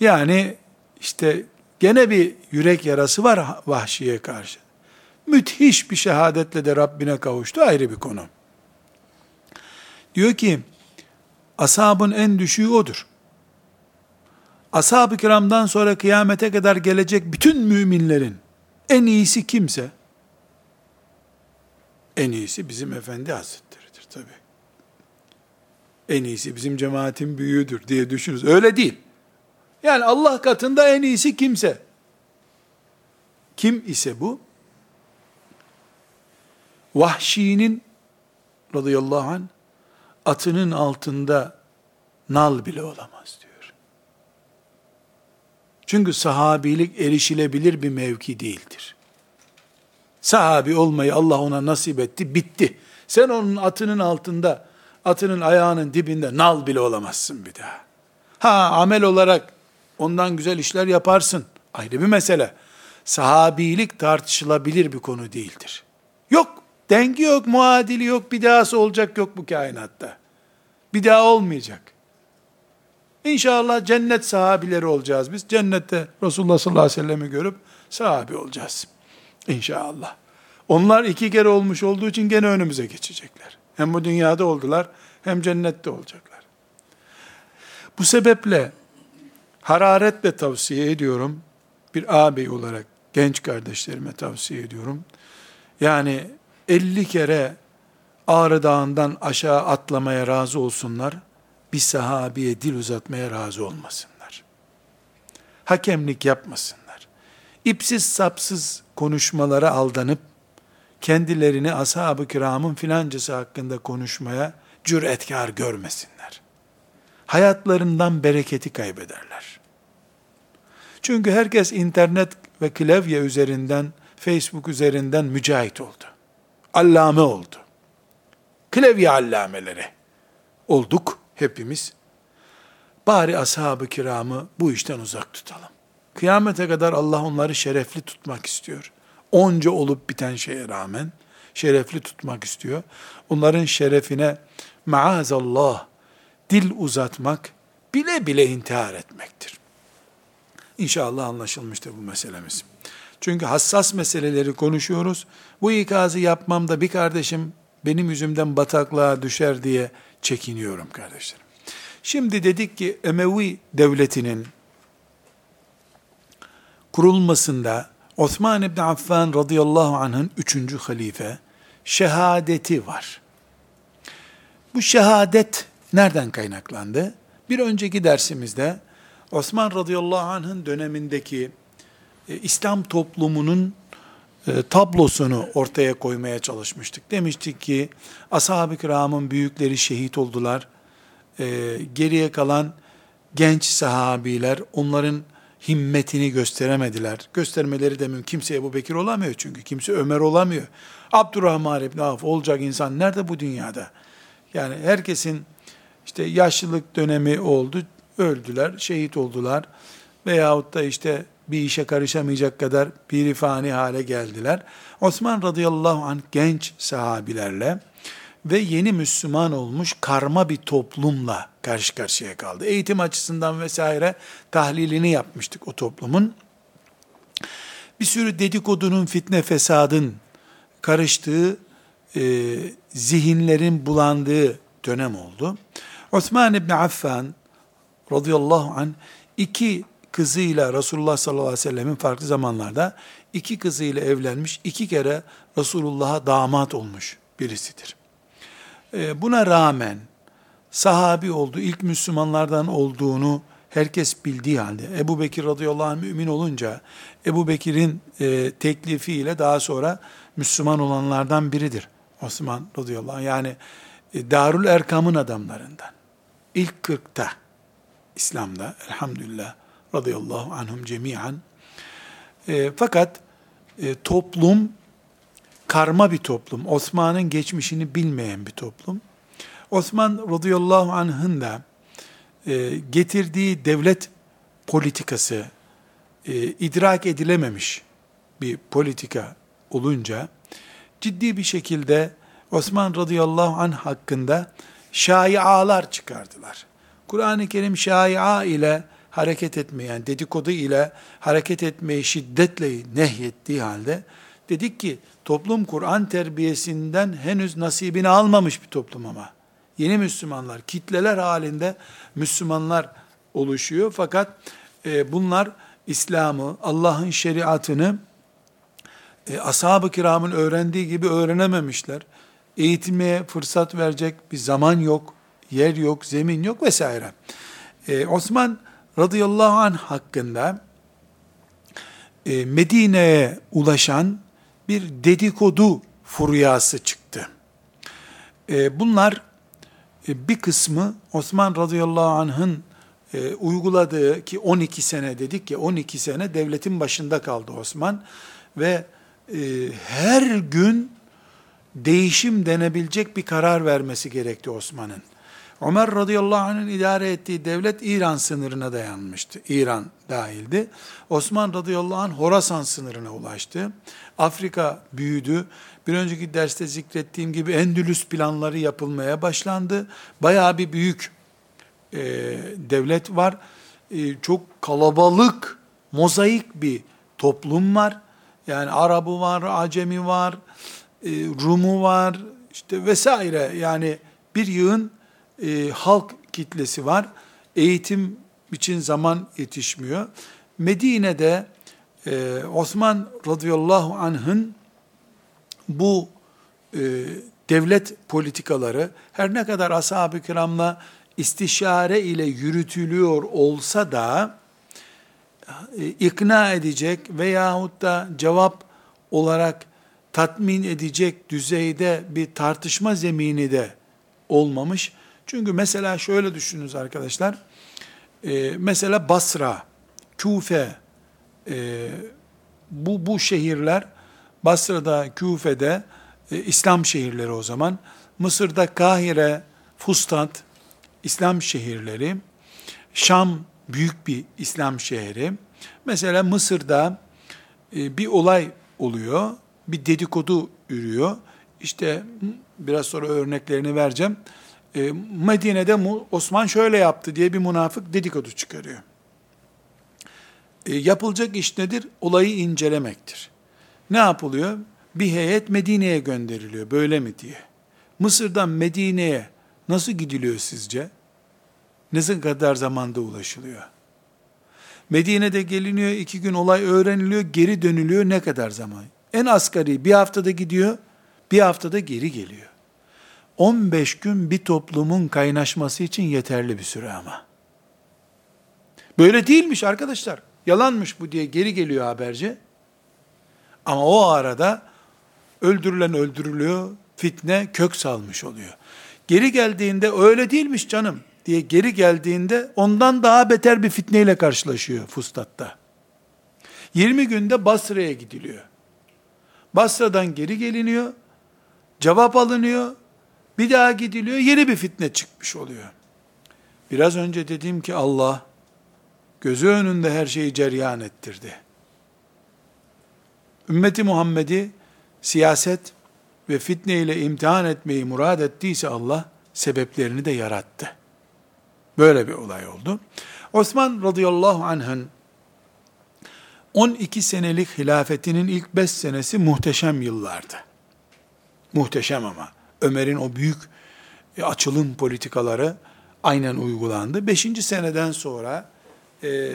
yani işte gene bir yürek yarası var Vahşi'ye karşı müthiş bir şehadetle de Rabbine kavuştu ayrı bir konu. Diyor ki, ashabın en düşüğü odur. Ashab-ı kiramdan sonra kıyamete kadar gelecek bütün müminlerin en iyisi kimse, en iyisi bizim Efendi Hazretleri'dir tabi. En iyisi bizim cemaatin büyüğüdür diye düşünürüz. Öyle değil. Yani Allah katında en iyisi kimse. Kim ise bu? Vahşi'nin radıyallahu anh atının altında nal bile olamaz diyor. Çünkü sahabilik erişilebilir bir mevki değildir. Sahabi olmayı Allah ona nasip etti, bitti. Sen onun atının altında, atının ayağının dibinde nal bile olamazsın bir daha. Ha amel olarak ondan güzel işler yaparsın. Ayrı bir mesele. Sahabilik tartışılabilir bir konu değildir. Yok Dengi yok, muadili yok, bir dahası olacak yok bu kainatta. Bir daha olmayacak. İnşallah cennet sahabileri olacağız biz. Cennette Resulullah sallallahu aleyhi ve sellem'i görüp sahabi olacağız. İnşallah. Onlar iki kere olmuş olduğu için gene önümüze geçecekler. Hem bu dünyada oldular, hem cennette olacaklar. Bu sebeple hararetle tavsiye ediyorum. Bir ağabey olarak genç kardeşlerime tavsiye ediyorum. Yani 50 kere Ağrı Dağı'ndan aşağı atlamaya razı olsunlar, bir sahabiye dil uzatmaya razı olmasınlar. Hakemlik yapmasınlar. İpsiz sapsız konuşmalara aldanıp, kendilerini ashab-ı kiramın filancası hakkında konuşmaya cüretkar görmesinler. Hayatlarından bereketi kaybederler. Çünkü herkes internet ve klavye üzerinden, Facebook üzerinden mücahit oldu allame oldu. Klavye allameleri olduk hepimiz. Bari ashab-ı kiramı bu işten uzak tutalım. Kıyamete kadar Allah onları şerefli tutmak istiyor. Onca olup biten şeye rağmen şerefli tutmak istiyor. Onların şerefine maazallah dil uzatmak bile bile intihar etmektir. İnşallah anlaşılmıştır bu meselemiz. Çünkü hassas meseleleri konuşuyoruz. Bu ikazı yapmamda bir kardeşim benim yüzümden bataklığa düşer diye çekiniyorum kardeşlerim. Şimdi dedik ki Emevi devletinin kurulmasında Osman İbni Affan radıyallahu anh'ın üçüncü halife şehadeti var. Bu şehadet nereden kaynaklandı? Bir önceki dersimizde Osman radıyallahu anh'ın dönemindeki e, İslam toplumunun e, tablosunu ortaya koymaya çalışmıştık. Demiştik ki ashab-ı kiramın büyükleri şehit oldular. E, geriye kalan genç sahabiler onların himmetini gösteremediler. Göstermeleri de mümkün. Kimse Ebu Bekir olamıyor çünkü. Kimse Ömer olamıyor. Abdurrahman İbni Avf olacak insan nerede bu dünyada? Yani herkesin işte yaşlılık dönemi oldu, öldüler, şehit oldular. Veyahut da işte bir işe karışamayacak kadar pirifani hale geldiler. Osman radıyallahu anh genç sahabilerle ve yeni Müslüman olmuş karma bir toplumla karşı karşıya kaldı. Eğitim açısından vesaire tahlilini yapmıştık o toplumun. Bir sürü dedikodunun, fitne fesadın karıştığı, e, zihinlerin bulandığı dönem oldu. Osman İbni Affan radıyallahu anh iki kızıyla Resulullah sallallahu aleyhi ve sellemin farklı zamanlarda iki kızıyla evlenmiş, iki kere Resulullah'a damat olmuş birisidir. Ee, buna rağmen sahabi oldu, ilk Müslümanlardan olduğunu herkes bildiği halde Ebu Bekir radıyallahu anh mümin olunca Ebu Bekir'in e, teklifiyle daha sonra Müslüman olanlardan biridir. Osman radıyallahu anh yani e, Darül Erkam'ın adamlarından. İlk kırkta İslam'da elhamdülillah radıyallahu anhum cemiyen. E, fakat e, toplum karma bir toplum. Osman'ın geçmişini bilmeyen bir toplum. Osman radıyallahu anh'ın da e, getirdiği devlet politikası e, idrak edilememiş bir politika olunca ciddi bir şekilde Osman radıyallahu anh hakkında şaialar çıkardılar. Kur'an-ı Kerim şaia ile hareket etmeyen, dedikodu ile hareket etmeyi şiddetle nehyettiği halde dedik ki toplum Kur'an terbiyesinden henüz nasibini almamış bir toplum ama. Yeni Müslümanlar, kitleler halinde Müslümanlar oluşuyor. Fakat e, bunlar İslam'ı, Allah'ın şeriatını e, ashab-ı kiramın öğrendiği gibi öğrenememişler. Eğitmeye fırsat verecek bir zaman yok, yer yok, zemin yok vesaire. E, Osman radıyallahu anh hakkında e, Medine'ye ulaşan bir dedikodu furyası çıktı. E, bunlar e, bir kısmı Osman radıyallahu anh'ın e, uyguladığı ki 12 sene dedik ki 12 sene devletin başında kaldı Osman ve e, her gün değişim denebilecek bir karar vermesi gerekti Osman'ın. Ömer radıyallahu anh'ın idare ettiği devlet İran sınırına dayanmıştı. İran dahildi. Osman radıyallahu anh Horasan sınırına ulaştı. Afrika büyüdü. Bir önceki derste zikrettiğim gibi Endülüs planları yapılmaya başlandı. Bayağı bir büyük e, devlet var. E, çok kalabalık, mozaik bir toplum var. Yani Arabı var, Acemi var, e, Rumu var, işte vesaire. Yani bir yığın e, halk kitlesi var. Eğitim için zaman yetişmiyor. Medine'de e, Osman radıyallahu anh'ın bu e, devlet politikaları her ne kadar ashab-ı kiramla istişare ile yürütülüyor olsa da e, ikna edecek veyahut da cevap olarak tatmin edecek düzeyde bir tartışma zemini de olmamış. Çünkü mesela şöyle düşününüz arkadaşlar. E, mesela Basra, Küfe, e, bu, bu şehirler Basra'da, Küfe'de e, İslam şehirleri o zaman. Mısır'da Kahire, Fustat, İslam şehirleri. Şam büyük bir İslam şehri. Mesela Mısır'da e, bir olay oluyor. Bir dedikodu ürüyor. İşte biraz sonra örneklerini vereceğim. E, Medine'de Osman şöyle yaptı diye bir münafık dedikodu çıkarıyor. E, yapılacak iş nedir? Olayı incelemektir. Ne yapılıyor? Bir heyet Medine'ye gönderiliyor. Böyle mi diye. Mısır'dan Medine'ye nasıl gidiliyor sizce? Ne kadar zamanda ulaşılıyor? Medine'de geliniyor, iki gün olay öğreniliyor, geri dönülüyor ne kadar zaman? En asgari bir haftada gidiyor, bir haftada geri geliyor. 15 gün bir toplumun kaynaşması için yeterli bir süre ama. Böyle değilmiş arkadaşlar. Yalanmış bu diye geri geliyor haberci. Ama o arada öldürülen öldürülüyor, fitne kök salmış oluyor. Geri geldiğinde öyle değilmiş canım diye geri geldiğinde ondan daha beter bir fitneyle karşılaşıyor Fustat'ta. 20 günde Basra'ya gidiliyor. Basra'dan geri geliniyor, cevap alınıyor, bir daha gidiliyor, yeni bir fitne çıkmış oluyor. Biraz önce dediğim ki Allah gözü önünde her şeyi ceryan ettirdi. Ümmeti Muhammed'i siyaset ve fitne ile imtihan etmeyi murad ettiyse Allah sebeplerini de yarattı. Böyle bir olay oldu. Osman radıyallahu anh'ın 12 senelik hilafetinin ilk 5 senesi muhteşem yıllardı. Muhteşem ama. Ömer'in o büyük e, açılım politikaları aynen uygulandı. 5. seneden sonra e,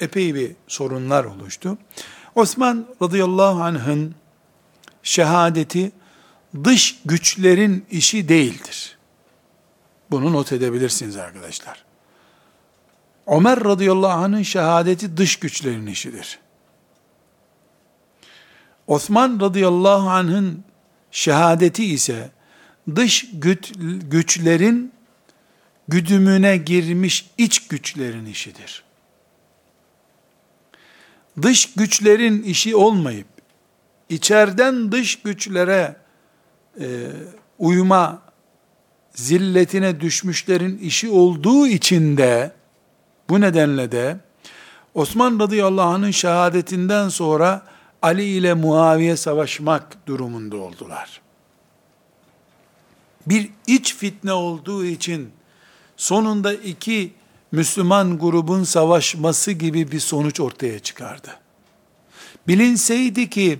epey bir sorunlar oluştu. Osman radıyallahu anh'ın şehadeti dış güçlerin işi değildir. Bunu not edebilirsiniz arkadaşlar. Ömer radıyallahu anh'ın şehadeti dış güçlerin işidir. Osman radıyallahu anh'ın şehadeti ise dış güç, güçlerin güdümüne girmiş iç güçlerin işidir. Dış güçlerin işi olmayıp içeriden dış güçlere e, uyma zilletine düşmüşlerin işi olduğu için de bu nedenle de Osman radıyallahu anh'ın şehadetinden sonra Ali ile Muaviye savaşmak durumunda oldular. Bir iç fitne olduğu için sonunda iki Müslüman grubun savaşması gibi bir sonuç ortaya çıkardı. Bilinseydi ki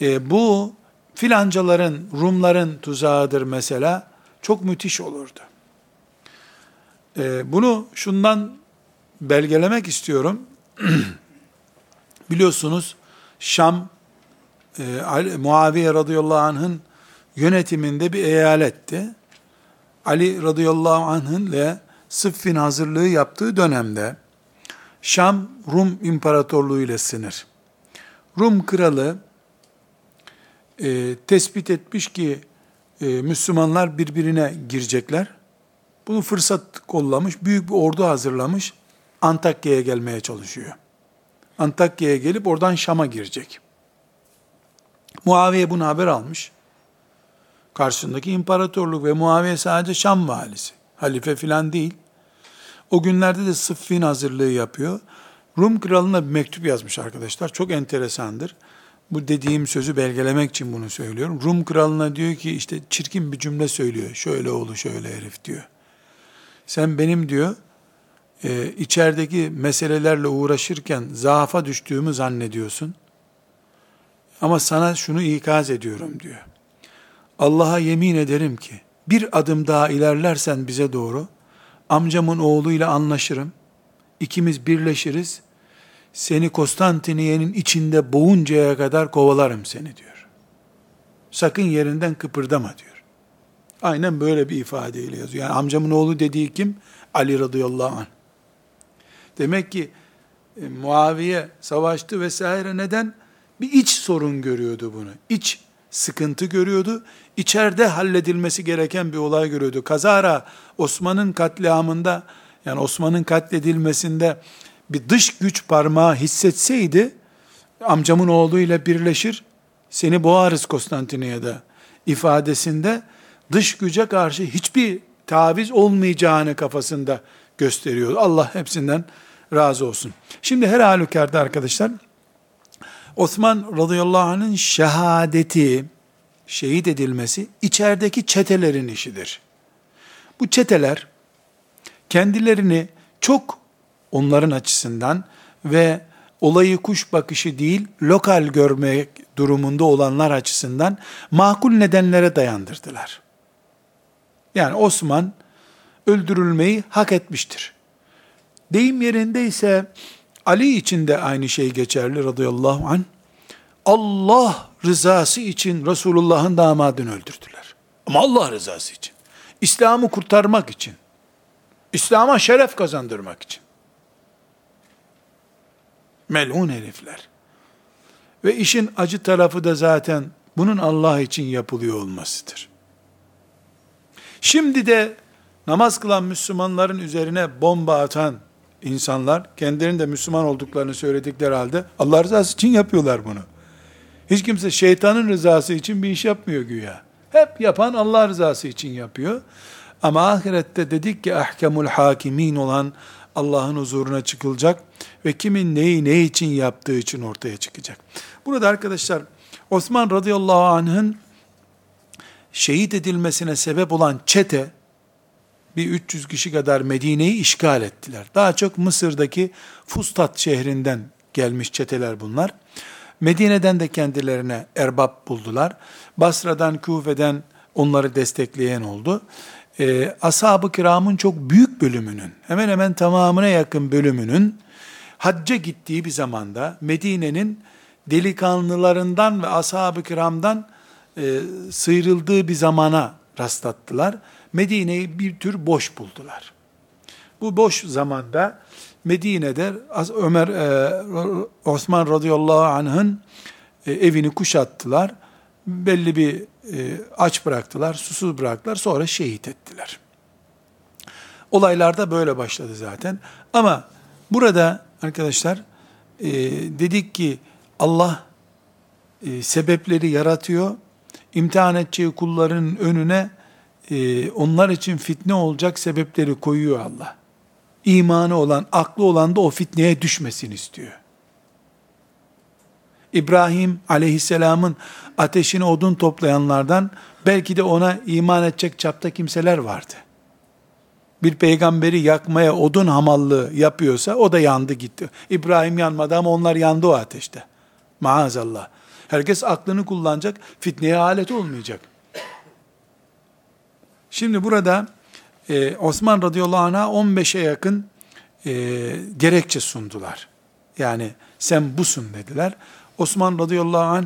e, bu filancaların, Rumların tuzağıdır mesela, çok müthiş olurdu. E, bunu şundan belgelemek istiyorum. Biliyorsunuz Şam, e, Muaviye radıyallahu anh'ın yönetiminde bir eyaletti. Ali radıyallahu anh'ın ile Sıffin hazırlığı yaptığı dönemde Şam Rum İmparatorluğu ile sınır. Rum kralı e, tespit etmiş ki e, Müslümanlar birbirine girecekler. Bunu fırsat kollamış, büyük bir ordu hazırlamış, Antakya'ya gelmeye çalışıyor. Antakya'ya gelip oradan Şam'a girecek. Muaviye bunu haber almış. Karşısındaki imparatorluk ve Muaviye sadece Şam valisi. Halife filan değil. O günlerde de Sıffin hazırlığı yapıyor. Rum kralına bir mektup yazmış arkadaşlar. Çok enteresandır. Bu dediğim sözü belgelemek için bunu söylüyorum. Rum kralına diyor ki işte çirkin bir cümle söylüyor. Şöyle oğlu şöyle herif diyor. Sen benim diyor e, içerideki meselelerle uğraşırken zaafa düştüğümü zannediyorsun. Ama sana şunu ikaz ediyorum diyor. Allah'a yemin ederim ki bir adım daha ilerlersen bize doğru amcamın oğluyla anlaşırım. İkimiz birleşiriz. Seni Konstantiniye'nin içinde boğuncaya kadar kovalarım seni diyor. Sakın yerinden kıpırdama diyor. Aynen böyle bir ifadeyle yazıyor. Yani amcamın oğlu dediği kim? Ali radıyallahu anh. Demek ki e, Muaviye savaştı vesaire neden? Bir iç sorun görüyordu bunu. İç sıkıntı görüyordu. İçeride halledilmesi gereken bir olay görüyordu. Kazara Osman'ın katliamında yani Osman'ın katledilmesinde bir dış güç parmağı hissetseydi amcamın oğluyla birleşir seni boğarız Konstantiniye'de ifadesinde dış güce karşı hiçbir taviz olmayacağını kafasında gösteriyor. Allah hepsinden razı olsun. Şimdi her halükarda arkadaşlar Osman radıyallahu anh'ın şehadeti, şehit edilmesi içerideki çetelerin işidir. Bu çeteler kendilerini çok onların açısından ve olayı kuş bakışı değil, lokal görmek durumunda olanlar açısından makul nedenlere dayandırdılar. Yani Osman öldürülmeyi hak etmiştir. Deyim yerinde ise Ali için de aynı şey geçerli radıyallahu anh. Allah rızası için Resulullah'ın damadını öldürdüler. Ama Allah rızası için. İslam'ı kurtarmak için. İslam'a şeref kazandırmak için. Melun herifler. Ve işin acı tarafı da zaten bunun Allah için yapılıyor olmasıdır. Şimdi de namaz kılan Müslümanların üzerine bomba atan insanlar, kendilerinin de Müslüman olduklarını söyledikleri halde Allah rızası için yapıyorlar bunu. Hiç kimse şeytanın rızası için bir iş yapmıyor güya. Hep yapan Allah rızası için yapıyor. Ama ahirette dedik ki ahkamul hakimin olan Allah'ın huzuruna çıkılacak ve kimin neyi ne için yaptığı için ortaya çıkacak. Burada arkadaşlar Osman radıyallahu anh'ın şehit edilmesine sebep olan çete bir 300 kişi kadar Medine'yi işgal ettiler. Daha çok Mısır'daki Fustat şehrinden gelmiş çeteler bunlar. Medine'den de kendilerine erbap buldular. Basra'dan, Kufe'den onları destekleyen oldu. Ee, Ashab-ı kiramın çok büyük bölümünün, hemen hemen tamamına yakın bölümünün hacca gittiği bir zamanda Medine'nin delikanlılarından ve ashab-ı kiramdan e, sıyrıldığı bir zamana rastlattılar. Medine'yi bir tür boş buldular. Bu boş zamanda Medine'de Ömer e, Osman radıyallahu anh'ın e, evini kuşattılar. Belli bir e, aç bıraktılar, susuz bıraktılar. Sonra şehit ettiler. Olaylar da böyle başladı zaten. Ama burada arkadaşlar dedik ki Allah sebepleri yaratıyor. İmtihan edeceği kulların önüne e, onlar için fitne olacak sebepleri koyuyor Allah. İmanı olan, aklı olan da o fitneye düşmesin istiyor. İbrahim aleyhisselamın ateşine odun toplayanlardan belki de ona iman edecek çapta kimseler vardı. Bir peygamberi yakmaya odun hamallığı yapıyorsa o da yandı gitti. İbrahim yanmadı ama onlar yandı o ateşte. Maazallah. Herkes aklını kullanacak, fitneye alet olmayacak. Şimdi burada e, Osman radıyallahu anh'a 15'e yakın e, gerekçe sundular. Yani sen busun dediler. Osman radıyallahu anh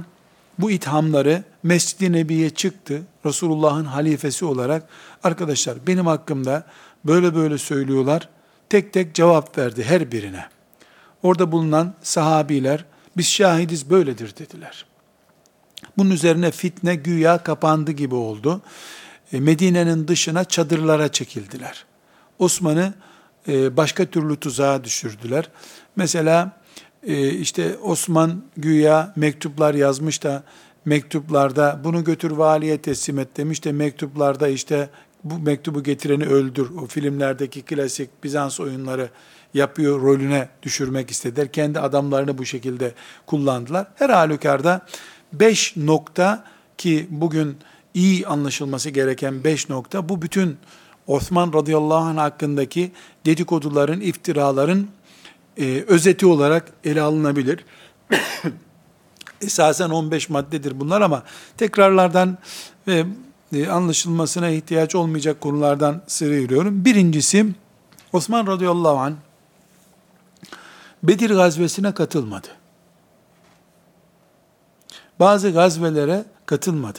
bu ithamları Mescid-i Nebi'ye çıktı. Resulullah'ın halifesi olarak arkadaşlar benim hakkımda böyle böyle söylüyorlar. Tek tek cevap verdi her birine. Orada bulunan sahabiler biz şahidiz böyledir dediler. Bunun üzerine fitne güya kapandı gibi oldu. E, Medine'nin dışına çadırlara çekildiler. Osman'ı e, başka türlü tuzağa düşürdüler. Mesela e, işte Osman güya mektuplar yazmış da mektuplarda bunu götür valiye teslim et demiş de mektuplarda işte bu mektubu getireni öldür. O filmlerdeki klasik Bizans oyunları yapıyor rolüne düşürmek istediler. Kendi adamlarını bu şekilde kullandılar. Her halükarda beş nokta ki bugün iyi anlaşılması gereken beş nokta bu bütün Osman radıyallahu anh hakkındaki dedikoduların, iftiraların e, özeti olarak ele alınabilir. Esasen 15 maddedir bunlar ama tekrarlardan ve e, anlaşılmasına ihtiyaç olmayacak konulardan sırayıyorum. Birincisi Osman radıyallahu anh Bedir gazvesine katılmadı. Bazı gazvelere katılmadı.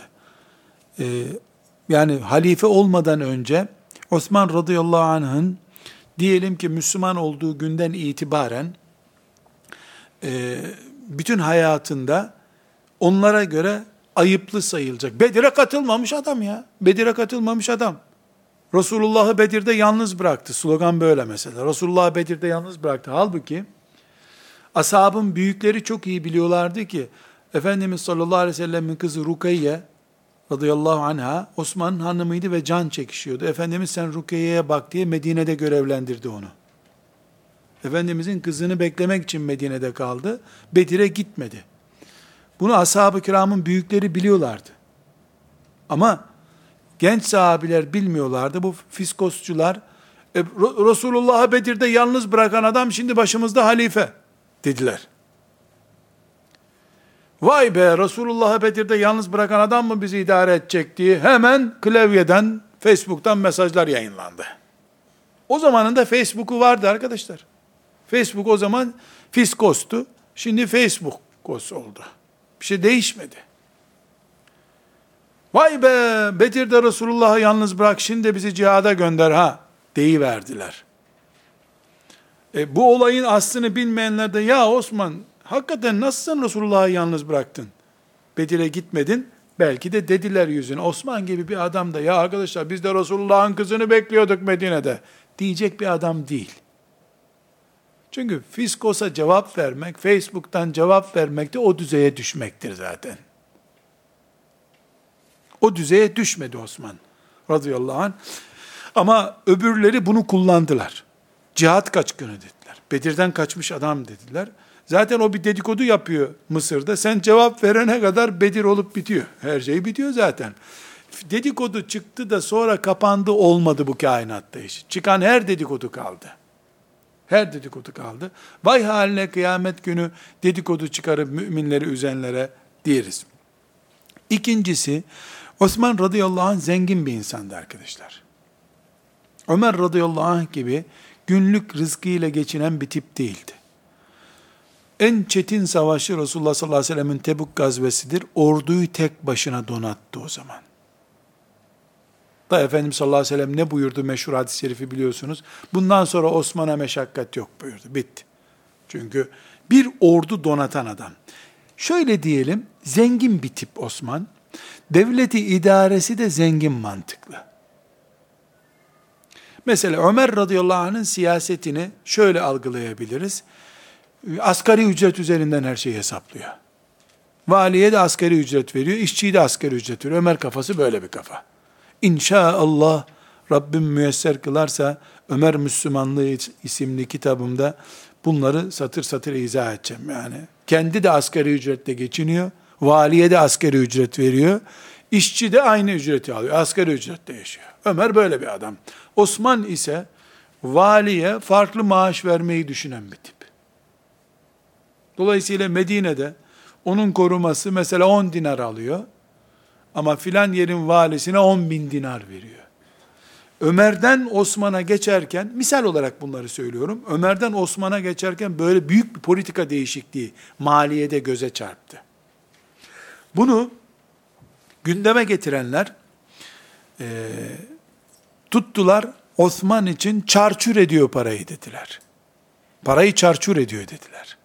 Ee, yani halife olmadan önce Osman radıyallahu anh'ın diyelim ki Müslüman olduğu günden itibaren e, bütün hayatında onlara göre ayıplı sayılacak. Bedir'e katılmamış adam ya. Bedir'e katılmamış adam. Resulullah'ı Bedir'de yalnız bıraktı. Slogan böyle mesela. Resulullah'ı Bedir'de yalnız bıraktı. Halbuki ashabın büyükleri çok iyi biliyorlardı ki Efendimiz sallallahu aleyhi ve sellemin kızı Rukayye radıyallahu anha Osman'ın hanımıydı ve can çekişiyordu. Efendimiz sen Rukiye'ye bak diye Medine'de görevlendirdi onu. Efendimizin kızını beklemek için Medine'de kaldı. Bedir'e gitmedi. Bunu ashab-ı kiramın büyükleri biliyorlardı. Ama genç sahabiler bilmiyorlardı. Bu fiskosçular e, Resulullah'ı Bedir'de yalnız bırakan adam şimdi başımızda halife dediler. Vay be Resulullah'ı Bedir'de yalnız bırakan adam mı bizi idare edecek diye hemen klavyeden, Facebook'tan mesajlar yayınlandı. O zamanın da Facebook'u vardı arkadaşlar. Facebook o zaman fiskostu. Şimdi Facebook kos oldu. Bir şey değişmedi. Vay be Bedir'de Resulullah'ı yalnız bırak şimdi bizi cihada gönder ha deyiverdiler. E, bu olayın aslını bilmeyenler de ya Osman hakikaten nasıl sen Resulullah'ı yalnız bıraktın? Bedir'e gitmedin. Belki de dediler yüzüne. Osman gibi bir adam da ya arkadaşlar biz de Resulullah'ın kızını bekliyorduk Medine'de. Diyecek bir adam değil. Çünkü Fiskos'a cevap vermek, Facebook'tan cevap vermek de o düzeye düşmektir zaten. O düzeye düşmedi Osman radıyallahu anh. Ama öbürleri bunu kullandılar. Cihat kaçkını dediler. Bedir'den kaçmış adam dediler. Zaten o bir dedikodu yapıyor Mısır'da. Sen cevap verene kadar Bedir olup bitiyor. Her şey bitiyor zaten. Dedikodu çıktı da sonra kapandı olmadı bu kainatta iş. Çıkan her dedikodu kaldı. Her dedikodu kaldı. Vay haline kıyamet günü dedikodu çıkarıp müminleri üzenlere diyeriz. İkincisi, Osman radıyallahu anh zengin bir insandı arkadaşlar. Ömer radıyallahu anh gibi günlük rızkıyla geçinen bir tip değildi. En çetin savaşı Resulullah sallallahu aleyhi ve sellemin Tebuk gazvesidir. Orduyu tek başına donattı o zaman. Da Efendimiz sallallahu aleyhi ve sellem ne buyurdu meşhur hadis-i şerifi biliyorsunuz. Bundan sonra Osman'a meşakkat yok buyurdu. Bitti. Çünkü bir ordu donatan adam. Şöyle diyelim, zengin bir tip Osman. Devleti idaresi de zengin mantıklı. Mesela Ömer radıyallahu anh'ın siyasetini şöyle algılayabiliriz. Asgari ücret üzerinden her şeyi hesaplıyor. Valiye de asgari ücret veriyor, işçiye de asgari ücret veriyor. Ömer kafası böyle bir kafa. İnşallah Rabbim müyesser kılarsa Ömer Müslümanlığı isimli kitabımda bunları satır satır izah edeceğim yani. Kendi de asgari ücretle geçiniyor. Valiye de asgari ücret veriyor. İşçi de aynı ücreti alıyor. Asgari ücretle yaşıyor. Ömer böyle bir adam. Osman ise valiye farklı maaş vermeyi düşünen bir tip. Dolayısıyla Medine'de onun koruması mesela 10 dinar alıyor. Ama filan yerin valisine 10 bin dinar veriyor. Ömer'den Osman'a geçerken, misal olarak bunları söylüyorum, Ömer'den Osman'a geçerken böyle büyük bir politika değişikliği maliyede göze çarptı. Bunu gündeme getirenler e, tuttular Osman için çarçur ediyor parayı dediler. Parayı çarçur ediyor dediler.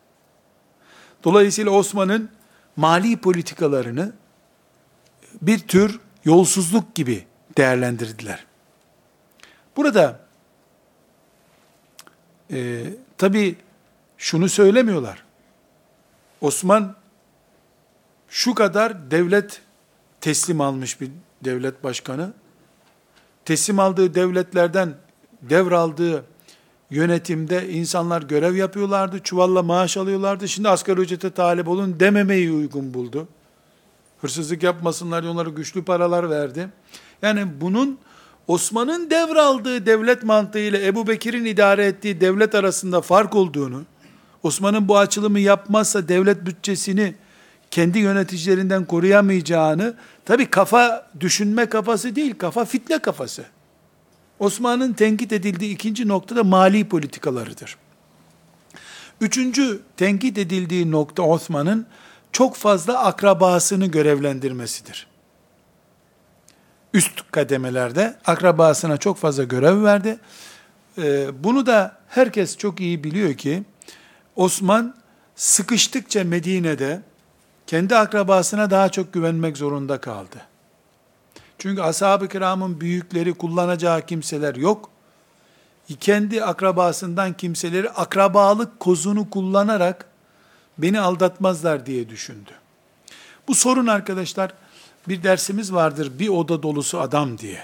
Dolayısıyla Osman'ın mali politikalarını bir tür yolsuzluk gibi değerlendirdiler. Burada e, tabi şunu söylemiyorlar. Osman şu kadar devlet teslim almış bir devlet başkanı. Teslim aldığı devletlerden devraldığı yönetimde insanlar görev yapıyorlardı, çuvalla maaş alıyorlardı. Şimdi asgari ücrete talip olun dememeyi uygun buldu. Hırsızlık yapmasınlar onlara güçlü paralar verdi. Yani bunun Osman'ın devraldığı devlet mantığı ile Ebu Bekir'in idare ettiği devlet arasında fark olduğunu, Osman'ın bu açılımı yapmazsa devlet bütçesini kendi yöneticilerinden koruyamayacağını, tabi kafa düşünme kafası değil, kafa fitne kafası. Osman'ın tenkit edildiği ikinci nokta da mali politikalarıdır. Üçüncü tenkit edildiği nokta Osman'ın çok fazla akrabasını görevlendirmesidir. Üst kademelerde akrabasına çok fazla görev verdi. Ee, bunu da herkes çok iyi biliyor ki Osman sıkıştıkça Medine'de kendi akrabasına daha çok güvenmek zorunda kaldı. Çünkü ashab-ı kiramın büyükleri kullanacağı kimseler yok. Kendi akrabasından kimseleri akrabalık kozunu kullanarak beni aldatmazlar diye düşündü. Bu sorun arkadaşlar bir dersimiz vardır bir oda dolusu adam diye.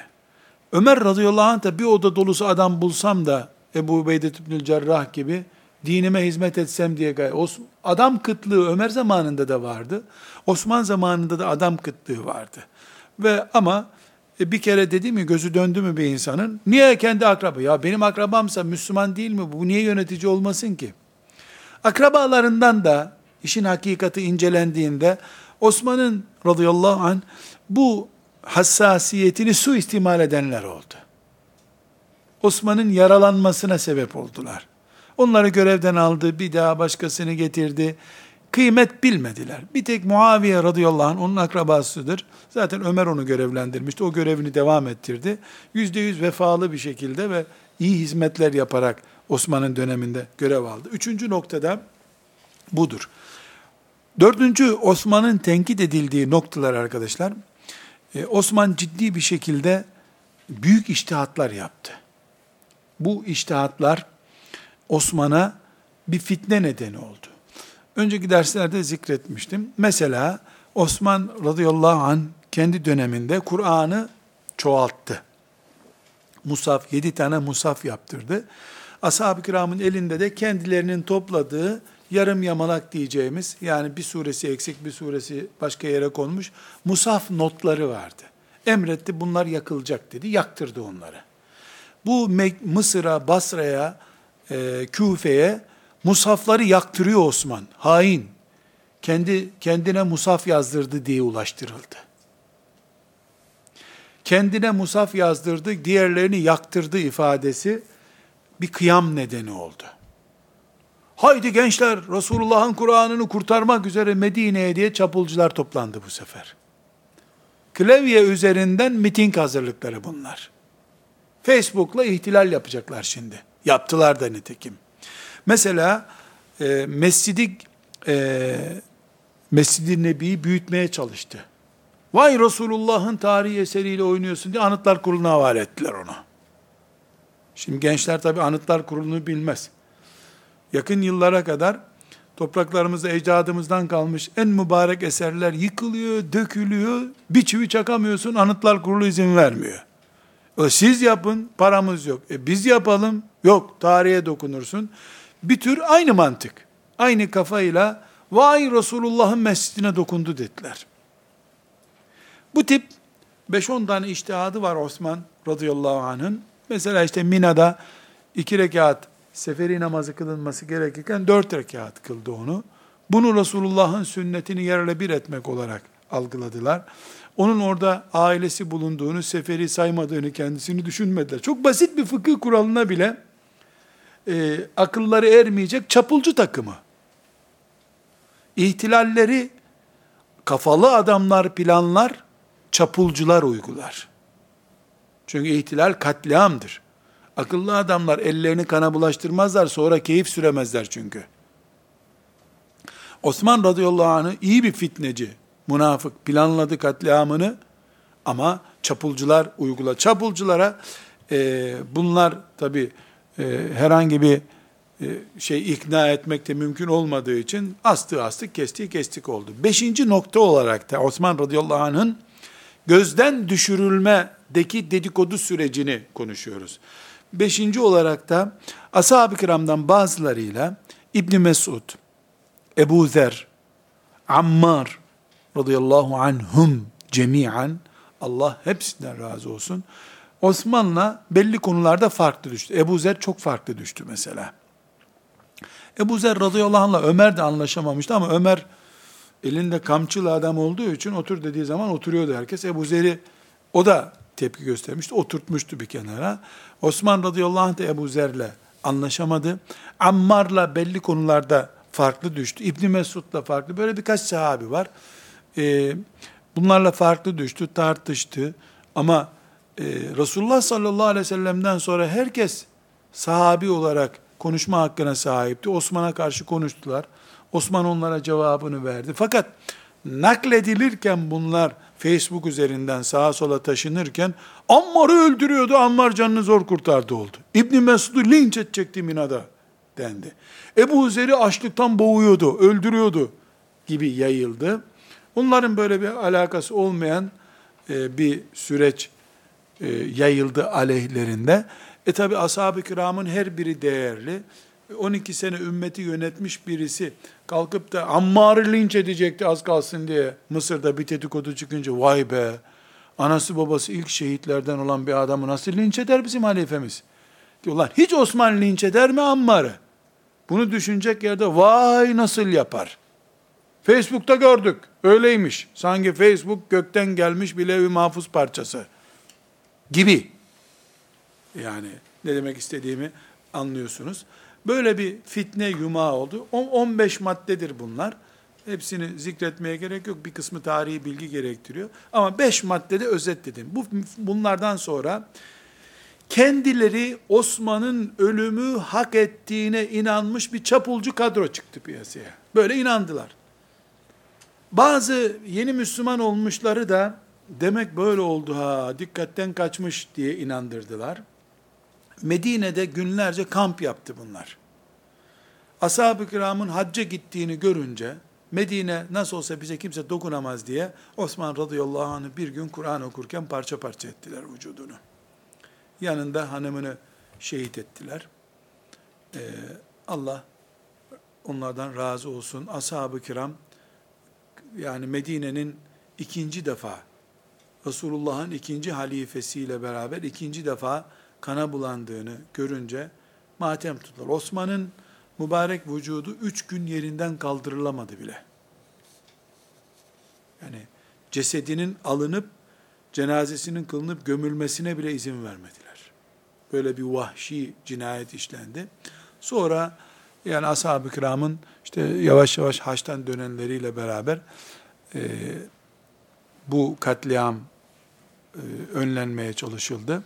Ömer radıyallahu anh da bir oda dolusu adam bulsam da Ebu Ubeyde İbnül Cerrah gibi dinime hizmet etsem diye. Adam kıtlığı Ömer zamanında da vardı. Osman zamanında da adam kıtlığı vardı. Ve ama e, bir kere dedi mi gözü döndü mü bir insanın? Niye kendi akraba? Ya benim akrabamsa Müslüman değil mi? Bu niye yönetici olmasın ki? Akrabalarından da işin hakikati incelendiğinde Osman'ın radıyallahu anh bu hassasiyetini suistimal edenler oldu. Osman'ın yaralanmasına sebep oldular. Onları görevden aldı, bir daha başkasını getirdi. Kıymet bilmediler. Bir tek Muaviye radıyallahu anh onun akrabasıdır. Zaten Ömer onu görevlendirmişti. O görevini devam ettirdi. Yüzde yüz vefalı bir şekilde ve iyi hizmetler yaparak Osman'ın döneminde görev aldı. Üçüncü noktada budur. Dördüncü Osman'ın tenkit edildiği noktalar arkadaşlar, e, Osman ciddi bir şekilde büyük iştihatlar yaptı. Bu iştihatlar Osman'a bir fitne nedeni oldu. Önceki derslerde zikretmiştim. Mesela Osman radıyallahu an kendi döneminde Kur'an'ı çoğalttı. Musaf, yedi tane musaf yaptırdı. Ashab-ı kiramın elinde de kendilerinin topladığı yarım yamalak diyeceğimiz, yani bir suresi eksik, bir suresi başka yere konmuş, musaf notları vardı. Emretti bunlar yakılacak dedi, yaktırdı onları. Bu Mısır'a, Basra'ya, e, Küfe'ye musafları yaktırıyor Osman. Hain. Kendi kendine musaf yazdırdı diye ulaştırıldı. Kendine musaf yazdırdı, diğerlerini yaktırdı ifadesi bir kıyam nedeni oldu. Haydi gençler Resulullah'ın Kur'an'ını kurtarmak üzere Medine'ye diye çapulcular toplandı bu sefer. Klavye üzerinden miting hazırlıkları bunlar. Facebook'la ihtilal yapacaklar şimdi. Yaptılar da nitekim. Mesela e, Mescidi e, Mescid-i Nebi'yi büyütmeye çalıştı. Vay Resulullah'ın tarihi eseriyle oynuyorsun diye Anıtlar Kurulu'na havale ettiler onu. Şimdi gençler tabi Anıtlar Kurulu'nu bilmez. Yakın yıllara kadar topraklarımızda ecdadımızdan kalmış en mübarek eserler yıkılıyor, dökülüyor, bir çivi çakamıyorsun, Anıtlar Kurulu izin vermiyor. E, siz yapın, paramız yok. E biz yapalım, yok, tarihe dokunursun. Bir tür aynı mantık. Aynı kafayla vay Resulullah'ın mescidine dokundu dediler. Bu tip 5-10 tane iştihadı var Osman radıyallahu anh'ın. Mesela işte Mina'da iki rekat seferi namazı kılınması gerekirken dört rekat kıldı onu. Bunu Resulullah'ın sünnetini yerle bir etmek olarak algıladılar. Onun orada ailesi bulunduğunu, seferi saymadığını kendisini düşünmediler. Çok basit bir fıkıh kuralına bile e, akılları ermeyecek çapulcu takımı. İhtilalleri kafalı adamlar planlar, çapulcular uygular. Çünkü ihtilal katliamdır. Akıllı adamlar ellerini kana bulaştırmazlar, sonra keyif süremezler çünkü. Osman radıyallahu anh'ı iyi bir fitneci, münafık planladı katliamını ama çapulcular uygula. Çapulculara e, bunlar tabi e, herhangi bir e, şey ikna etmek de mümkün olmadığı için astı astık kestiği kestik oldu. Beşinci nokta olarak da Osman radıyallahu anh'ın gözden düşürülmedeki dedikodu sürecini konuşuyoruz. Beşinci olarak da ashab-ı kiramdan bazılarıyla İbni Mesud, Ebu Zer, Ammar radıyallahu anhum cemiyen Allah hepsinden razı olsun. Osman'la belli konularda farklı düştü. Ebu Zer çok farklı düştü mesela. Ebu Zer radıyallahu anh'la Ömer de anlaşamamıştı ama Ömer elinde kamçılı adam olduğu için otur dediği zaman oturuyordu herkes. Ebu Zer'i o da tepki göstermişti. Oturtmuştu bir kenara. Osman radıyallahu anh da Ebu Zer'le anlaşamadı. Ammar'la belli konularda farklı düştü. İbni Mesud'la farklı. Böyle birkaç sahabi var. Ee, bunlarla farklı düştü, tartıştı. Ama e, Resulullah sallallahu aleyhi ve sellem'den sonra herkes sahabi olarak konuşma hakkına sahipti. Osman'a karşı konuştular. Osman onlara cevabını verdi. Fakat nakledilirken bunlar Facebook üzerinden sağa sola taşınırken Ammar'ı öldürüyordu, Ammar canını zor kurtardı oldu. İbni Mesud'u linç edecekti Mina'da dendi. Ebu Zer'i açlıktan boğuyordu, öldürüyordu gibi yayıldı. Bunların böyle bir alakası olmayan e, bir süreç e, yayıldı aleyhlerinde. E tabi ashab-ı kiramın her biri değerli. 12 sene ümmeti yönetmiş birisi kalkıp da Ammar'ı linç edecekti az kalsın diye Mısır'da bir dedikodu çıkınca vay be anası babası ilk şehitlerden olan bir adamı nasıl linç eder bizim halifemiz? Diyorlar hiç Osman linç eder mi Ammar'ı? Bunu düşünecek yerde vay nasıl yapar? Facebook'ta gördük. Öyleymiş. Sanki Facebook gökten gelmiş bir levi mahfuz parçası gibi. Yani ne demek istediğimi anlıyorsunuz. Böyle bir fitne yumağı oldu. 15 maddedir bunlar. Hepsini zikretmeye gerek yok. Bir kısmı tarihi bilgi gerektiriyor. Ama 5 maddede özetledim. Bu, bunlardan sonra kendileri Osman'ın ölümü hak ettiğine inanmış bir çapulcu kadro çıktı piyasaya. Böyle inandılar. Bazı yeni Müslüman olmuşları da demek böyle oldu ha dikkatten kaçmış diye inandırdılar. Medine'de günlerce kamp yaptı bunlar. Ashab-ı kiramın hacca gittiğini görünce Medine nasıl olsa bize kimse dokunamaz diye Osman radıyallahu anh'ı bir gün Kur'an okurken parça parça ettiler vücudunu. Yanında hanımını şehit ettiler. Ee, Allah onlardan razı olsun. Ashab-ı kiram yani Medine'nin ikinci defa Resulullah'ın ikinci halifesiyle beraber ikinci defa kana bulandığını görünce matem tuttular. Osman'ın mübarek vücudu üç gün yerinden kaldırılamadı bile. Yani cesedinin alınıp cenazesinin kılınıp gömülmesine bile izin vermediler. Böyle bir vahşi cinayet işlendi. Sonra yani ashab-ı kiramın işte yavaş yavaş haçtan dönenleriyle beraber e, bu katliam önlenmeye çalışıldı.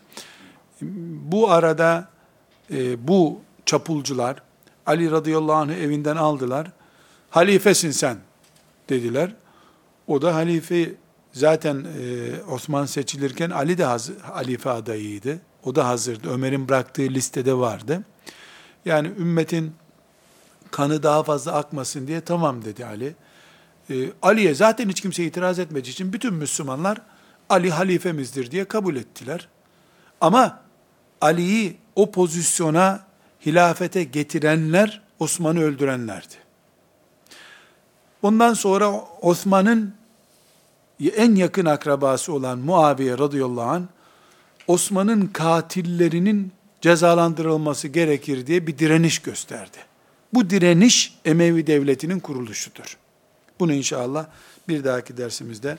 Bu arada e, bu çapulcular Ali radıyallahu anh'ı evinden aldılar. Halifesin sen dediler. O da halife zaten e, Osman seçilirken Ali de hazır, halife adayıydı. O da hazırdı. Ömer'in bıraktığı listede vardı. Yani ümmetin kanı daha fazla akmasın diye tamam dedi Ali. Ali'ye zaten hiç kimse itiraz etmediği için bütün Müslümanlar Ali halifemizdir diye kabul ettiler. Ama Ali'yi o pozisyona hilafete getirenler Osman'ı öldürenlerdi. Ondan sonra Osman'ın en yakın akrabası olan Muaviye radıyallahu anh, Osman'ın katillerinin cezalandırılması gerekir diye bir direniş gösterdi. Bu direniş Emevi devletinin kuruluşudur. Bunu inşallah bir dahaki dersimizde